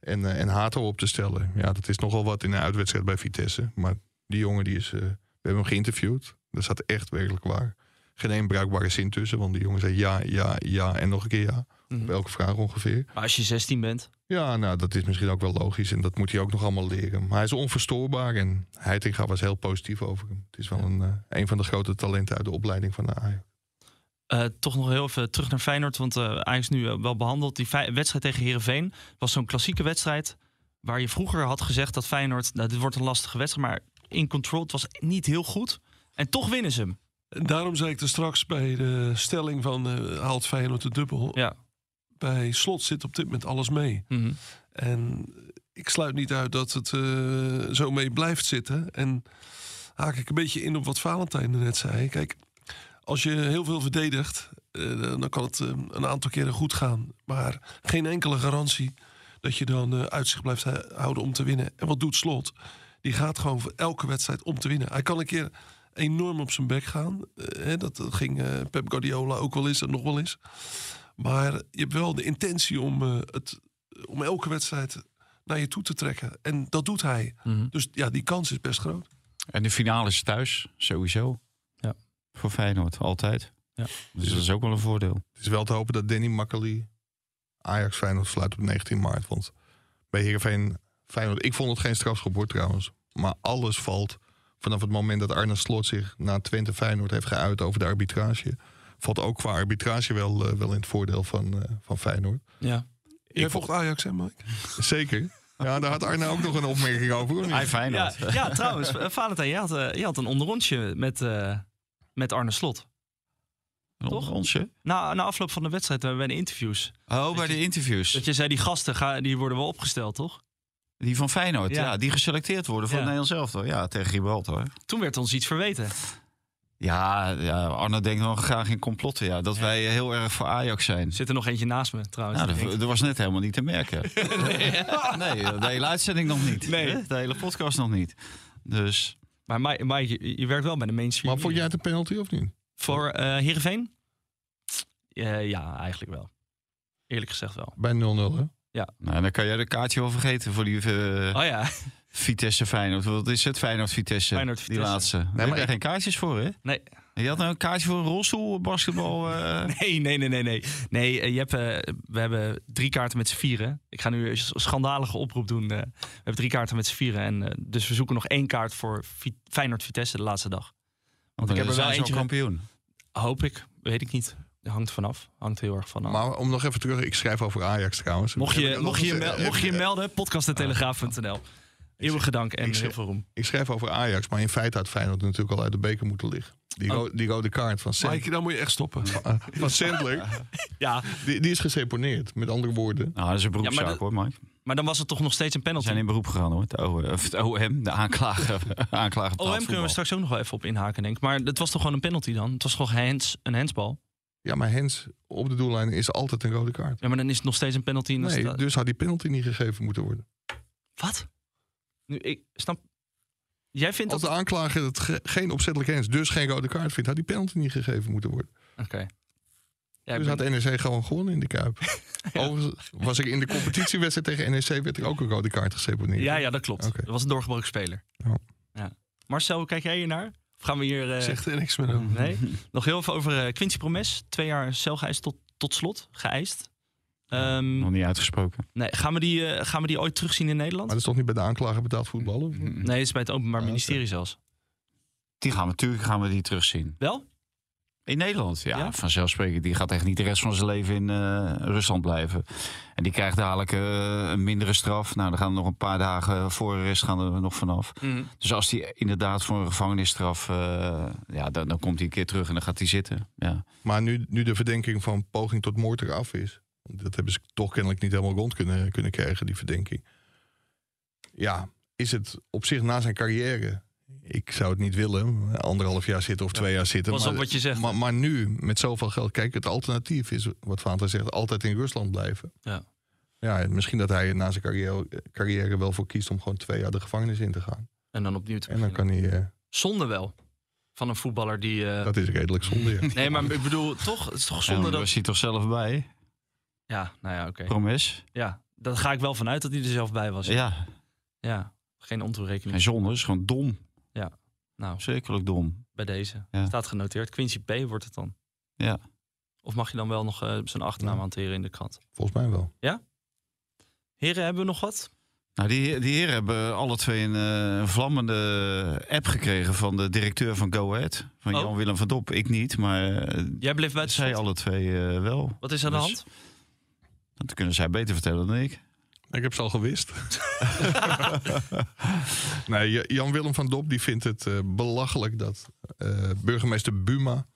En, eh, en Hato op te stellen. Ja, dat is nogal wat in een uitwedstrijd bij Vitesse. Maar die jongen, die is, eh, we hebben hem geïnterviewd. Dat zat echt werkelijk waar. Geen één bruikbare zin tussen, want die jongen zei ja, ja, ja en nog een keer ja. Mhm. Op elke vraag ongeveer. Maar als je 16 bent, Ja, nou, dat is misschien ook wel logisch. En dat moet hij ook nog allemaal leren. Maar hij is onverstoorbaar. En Heitinga was heel positief over hem. Het is wel een, eh, een van de grote talenten uit de opleiding van de Ajax. Eh, toch nog heel even terug naar Feyenoord. Want eh Ajax nu wel behandeld. Die wedstrijd tegen Herenveen was zo'n klassieke wedstrijd. Waar je vroeger had gezegd dat Feyenoord. Nou, dit wordt een lastige wedstrijd. Maar in control. Het was niet heel goed. En toch winnen ze hem. Daarom zei ik er straks bij de stelling van eh, haalt Feyenoord de dubbel. Ja. Bij slot zit op dit moment alles mee. Mhm. En ik sluit niet uit dat het eh, zo mee blijft zitten. En haak ik een beetje in op wat Valentijn net zei. Kijk, als je heel veel verdedigt, eh, dan kan het een aantal keren goed gaan. Maar geen enkele garantie dat je dan uitzicht blijft houden om te winnen. En wat doet Slot? Die gaat gewoon voor elke wedstrijd om te winnen. Hij kan een keer enorm op zijn bek gaan. Hè, dat dat ging eh, Pep Guardiola ook wel eens en nog wel eens. Maar je hebt wel de intentie om, eh, het, om elke wedstrijd naar je toe te trekken. En dat doet hij. Mhm. Dus ja, die kans is best groot. En de finale is thuis, sowieso. Ja. Voor Feyenoord, altijd. Ja. Dus dat is ook wel een voordeel. Het is wel te hopen dat Danny Makkely Ajax Feyenoord sluit op 19 maart. Want bij Heerenveen Feyenoord, ik vond het geen strafschop hoor trouwens. Maar alles valt vanaf het moment dat Arne Slot zich na Twente Feyenoord heeft geuit over de arbitrage. Valt ook qua arbitrage wel, eh, wel in het voordeel van, eh, van Feyenoord. Ja. Jij volgt Ajax, hè Mike? Zeker. Ja, daar had Arne ook nog een opmerking over. hoor. Hij Feyenoord. Ja, ja, trouwens, eh, Valentijn, je had, je had een onderrondje met, eh, met Arne Slot. Toch? Onsje. Na, na afloop van de wedstrijd bij de interviews. Oh, bij de interviews. Dat je zei, die gasten ga, die worden wel opgesteld, toch? Die van Feyenoord, Ja. ja. die geselecteerd worden voor Ja. het Nederlands elftal. Ja, tegen Gibraltar. Toen werd ons iets verweten. Ja, ja, Arno denkt wel graag in complotten. Ja, dat wij heel erg voor Ajax zijn. Zit er nog eentje naast me, trouwens. Nou, dat, was net helemaal niet te merken. nee, de hele uitzending nog niet. Nee. De hele podcast nog niet. Dus Maar Mike, Mike, je, je werkt wel bij de mainstream. Maar vond jij het een penalty of niet? Voor eh Heerenveen? Eh, ja, eigenlijk wel. Eerlijk gezegd wel. Bij 0-0 hè? Nou, dan kan jij de kaartje wel vergeten voor die eh, Oh ja, Vitesse Feyenoord. Wat is het? Feyenoord Vitesse. Feyenoord, Die Vitesse. laatste. Daar maar heb je ik- geen kaartjes voor, hè? nee. Je had nou een kaartje voor een rolstoel, basketbal. eh, Nee, nee, nee, nee. Nee, nee eh, je hebt, eh, we hebben drie kaarten met z'n vieren. Ik ga nu een schandalige oproep doen. eh. we hebben drie kaarten met z'n vieren. En, dus we zoeken nog één kaart voor Vi- Feyenoord-Vitesse de laatste dag. Want ik heb er wel eentje... kampioen. Hoop ik. Weet ik niet. Hangt vanaf. Hangt heel erg vanaf. Maar om nog even terug, ik schrijf over Ajax trouwens. mocht, je, ik mocht, je, mel- mocht je je melden, podcast.telegraaf.nl. Eeuwige dank en heel veel roem. Ik schrijf over Ajax, maar in feite had Feyenoord natuurlijk al uit de beker moeten liggen. Die, Oh. ro- die rode kaart van, Sand- Mike, dan moet je echt stoppen. van Sandler, Ja, die, die is geseponeerd. Met andere woorden. Nou, dat is een beroepszaak hoor, Mike. maar dan was het toch nog steeds een We penalty. zijn in beroep gegaan hoor. Het, O- of het OM, de aanklager. aanklager OM kunnen we straks ook nog wel even op inhaken, denk ik. Maar het was toch gewoon een penalty dan? Het was gewoon hands, een handsbal? Ja, maar Hens op de doellijn is altijd een rode kaart. Ja, maar dan is het nog steeds een penalty. en dan Nee, dus had die penalty niet gegeven moeten worden. Wat? Nu, ik snap... Jij vindt Als dat... de aanklager het ge- geen opzettelijk Hens, dus geen rode kaart vindt, had die penalty niet gegeven moeten worden. Oké. Ja, ik dus ben- had NEC gewoon gewonnen in de Kuip. Overigens was ik in de competitiewedstrijd tegen NEC, werd er ook een rode kaart geseponeerd. ja, ja, dat klopt. Dat was een doorgebroken speler. Ja. Ja. Marcel, hoe kijk jij hier naar? Of gaan we hier... eh, Zegt er niks meer over. Nee? Nog heel even over eh, Quincy Promes. Twee jaar cel geëist tot, tot slot. Geëist. Ehm, Nog niet uitgesproken. nee, gaan, we die, eh, gaan we die ooit terugzien in Nederland? Maar dat is toch niet bij de aanklager betaald voetballen? Nee, het is bij het Openbaar Ah. Ministerie zelfs. Die gaan we natuurlijk gaan we die terugzien. Wel? In Nederland, ja, Ja? vanzelfsprekend. Die gaat echt niet de rest van zijn leven in eh, Rusland blijven. En die krijgt dadelijk eh, een mindere straf. Nou, dan gaan er nog een paar dagen voor de rest gaan er nog vanaf. Dus als hij inderdaad voor een gevangenisstraf... eh, ja, dan, dan komt hij een keer terug en dan gaat hij zitten. Ja. Maar nu, nu de verdenking van poging tot moord eraf is. Dat hebben ze toch kennelijk niet helemaal rond kunnen, kunnen krijgen, die verdenking. Ja, is het op zich na zijn carrière. Ik zou het niet willen, anderhalf jaar zitten of twee jaar zitten. Pas maar, op wat je zegt. Maar, maar nu, met zoveel geld, kijk, het alternatief is, wat Vaanter zegt, altijd in Rusland blijven. Ja. Ja, en misschien dat hij na zijn carrière, carrière wel voor kiest om gewoon twee jaar de gevangenis in te gaan. En dan opnieuw te En dan kan hij, eh, Zonde wel. Van een voetballer die... eh, dat is redelijk zonde. ja. Nee, maar ik bedoel, toch? Het is toch zonde daar dat... was hij toch zelf bij, Ja, nou ja, oké. promes? Ja, daar ga ik wel vanuit dat hij er zelf bij was. Ja, Ja, geen ontoerekening. en zonde is gewoon dom. Nou, Verschrikkelijk dom. bij deze. Ja. Staat genoteerd. Quincy P wordt het dan. Ja. Of mag je dan wel nog eh, zijn achternaam Ja. hanteren in de krant? Volgens mij wel. Heren, hebben we nog wat? Nou, die, die heren hebben alle twee een, eh, een vlammende app gekregen van de directeur van Go Ahead. Van Oh. Jan-Willem van Dop. Ik niet, maar eh, Jij bleef buiten zij schot. alle twee eh, wel. Wat is aan de Dus hand? Dat kunnen zij beter vertellen dan ik. Ik heb ze al gewist. nee, Ja- Jan-Willem van Dop die vindt het eh, belachelijk dat eh, burgemeester Buma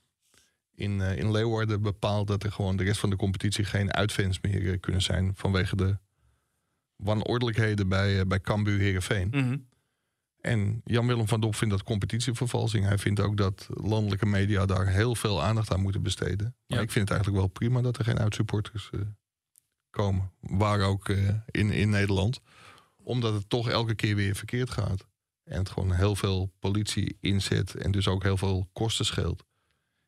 in, eh, in Leeuwarden bepaalt dat er gewoon de rest van de competitie geen uitfans meer kunnen zijn vanwege de wanordelijkheden bij, eh, bij Cambuur Heerenveen. Mhm. En Jan-Willem van Dop vindt dat competitievervalsing. Hij vindt ook dat landelijke media daar heel veel aandacht aan moeten besteden. Maar Ja. ik vind het eigenlijk wel prima dat er geen uitsupporters eh, komen. Waar ook eh, in, in Nederland. Omdat het toch elke keer weer verkeerd gaat. En het gewoon heel veel politie inzet. En dus ook heel veel kosten scheelt.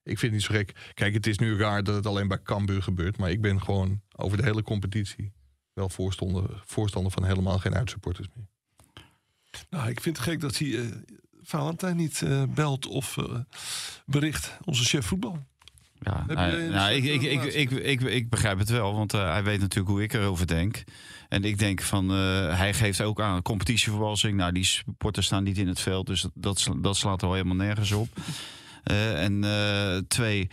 Ik vind het niet zo gek. Kijk, het is nu raar dat het alleen bij Cambuur gebeurt. Maar ik ben gewoon over de hele competitie wel voorstander, voorstander van helemaal geen uitsupporters meer. Nou, ik vind het gek dat hij eh, Valentijn niet eh, belt of bericht. Onze chef voetbal. Ja, nou, nou, ik, soort ik, ik, ik, ik, ik begrijp het wel, want eh, hij weet natuurlijk hoe ik erover denk. En ik denk van, eh, hij geeft ook aan competitievervalsing. Nou, die supporters staan niet in het veld, dus dat, sla- dat slaat er al helemaal nergens op. Eh, en eh, twee,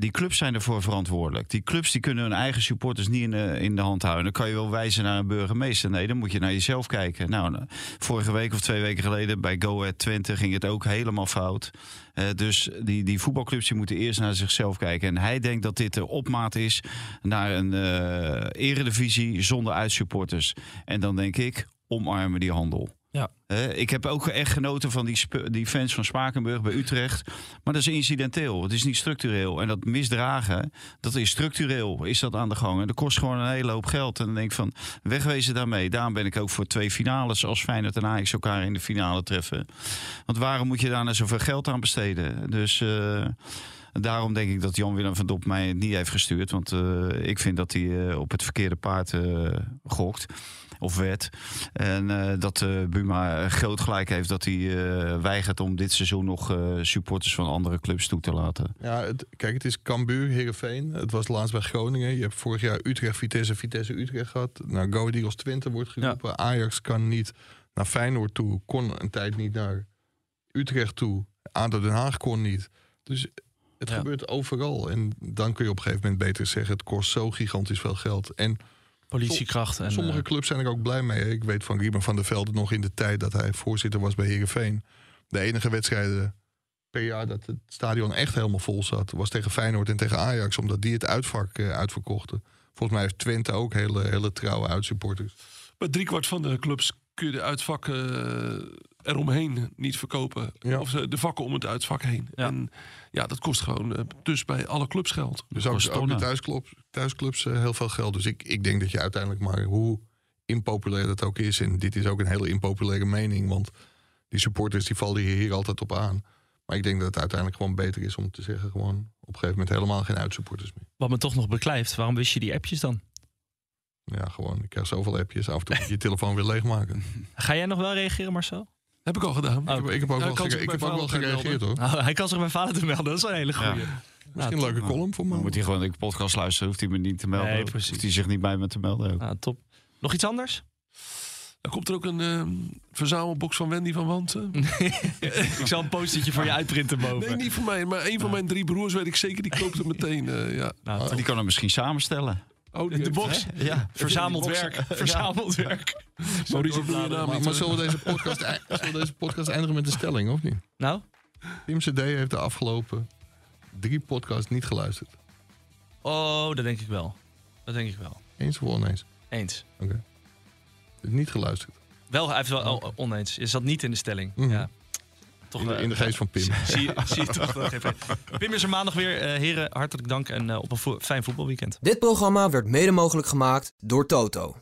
die clubs zijn ervoor verantwoordelijk. Die clubs die kunnen hun eigen supporters niet in de, in de hand houden. Dan kan je wel wijzen naar een burgemeester. Nee, dan moet je naar jezelf kijken. Nou, nou, vorige week of twee weken geleden bij Go Ahead Twente ging het ook helemaal fout. Eh, dus die, die voetbalclubs die moeten eerst naar zichzelf kijken. En hij denkt dat dit de opmaat is naar een eh, eredivisie zonder uitsupporters. En dan denk ik, omarmen die handel. Ja. Ik heb ook echt genoten van die, die fans van Spakenburg bij Utrecht. Maar dat is incidenteel. Het is niet structureel. En dat misdragen, dat is structureel. Is dat aan de gang. En dat kost gewoon een hele hoop geld. En dan denk ik van, wegwezen daarmee. Daarom ben ik ook voor twee finales als Feyenoord en Ajax elkaar in de finale treffen. Want waarom moet je daar nou zoveel geld aan besteden? Dus... eh, Daarom denk ik dat Jan-Willem van Dop mij niet heeft gestuurd. Want eh, ik vind dat hij eh, op het verkeerde paard gokt. Of werd. En eh, dat eh, Buma groot gelijk heeft dat hij eh, weigert om dit seizoen nog supporters van andere clubs toe te laten. Ja, het, kijk, het is Cambuur, Heerenveen. Het was laatst bij Groningen. Je hebt vorig jaar Utrecht, Vitesse, Vitesse, Utrecht gehad. Nou, Go Ahead Eagles Twente wordt geroepen. Ajax kan niet naar Feyenoord toe. Kon een tijd niet naar Utrecht toe. ADO Den Haag kon niet. Dus het Ja. gebeurt overal. En dan kun je op een gegeven moment beter zeggen... het kost zo gigantisch veel geld. En Politiekracht. En, sommige eh, clubs zijn er ook blij mee. Ik weet van Riemer van der Velde nog in de tijd... dat hij voorzitter was bij Heerenveen. De enige wedstrijden per jaar dat het stadion echt helemaal vol zat... was tegen Feyenoord en tegen Ajax. Omdat die het uitvak eh, uitverkochten. Volgens mij heeft Twente ook hele, hele trouwe uitsupporters. Bij driekwart van de clubs kun je de uitvakken eh, eromheen niet verkopen. Ja. Of de vakken om het uitvak heen. Ja. En ja, dat kost gewoon eh, dus bij alle clubs geld. Dus ook, ook de thuisclubs, thuisclubs eh, heel veel geld. Dus ik, ik denk dat je uiteindelijk maar hoe impopulair dat ook is... en dit is ook een hele impopulaire mening... want die supporters die vallen hier, hier altijd op aan. Maar ik denk dat het uiteindelijk gewoon beter is om te zeggen... gewoon op een gegeven moment helemaal geen uitsupporters meer. Wat me toch nog beklijft, waarom wist je die appjes dan? Ja, gewoon, ik krijg zoveel appjes. Af en toe moet je je telefoon weer leegmaken. Ga jij nog wel reageren, Marcel? Heb ik al gedaan. Oh. Ik heb, ik heb ook Ja, wel, gere- ik heb ook wel gereageerd hoor. Nou, hij kan zich bij vader te melden, dat is een hele goede. Ja. Misschien een leuke column voor Dan me. moet hij gewoon de podcast luisteren, hoeft hij me niet te melden. Nee, precies. Hoeft hij zich niet bij me te melden ook. Nou, top. Nog iets anders? Dan komt er ook een eh, verzamelbox van Wendy van Wanten. ik zal een postertje voor je uitprinten boven. Nee, niet voor mij. Maar een van mijn drie broers weet ik zeker, die koopt het meteen. eh, ja. Nou, Oh, die kan hem misschien samenstellen. Oh, de box. Ja. Verzameld werk. Verzameld werk. Je naam Maar, maar zullen we, deze podcast, zullen we deze podcast eindigen met een stelling, of niet? Nou? Team CD heeft de afgelopen drie podcasts niet geluisterd. Oh, dat denk ik wel. Dat denk ik wel. Eens of oneens? Eens. Dus niet geluisterd. Wel, hij heeft wel oh, oneens. Je zat niet in de stelling. Mhm. Ja. Toch, In de, eh, in de geest van Pim. Zie, je- zie je toch even. Pim is er maandag weer. Eh, heren, hartelijk dank en eh, op een vo- fijn voetbalweekend. Dit programma werd mede mogelijk gemaakt door Toto.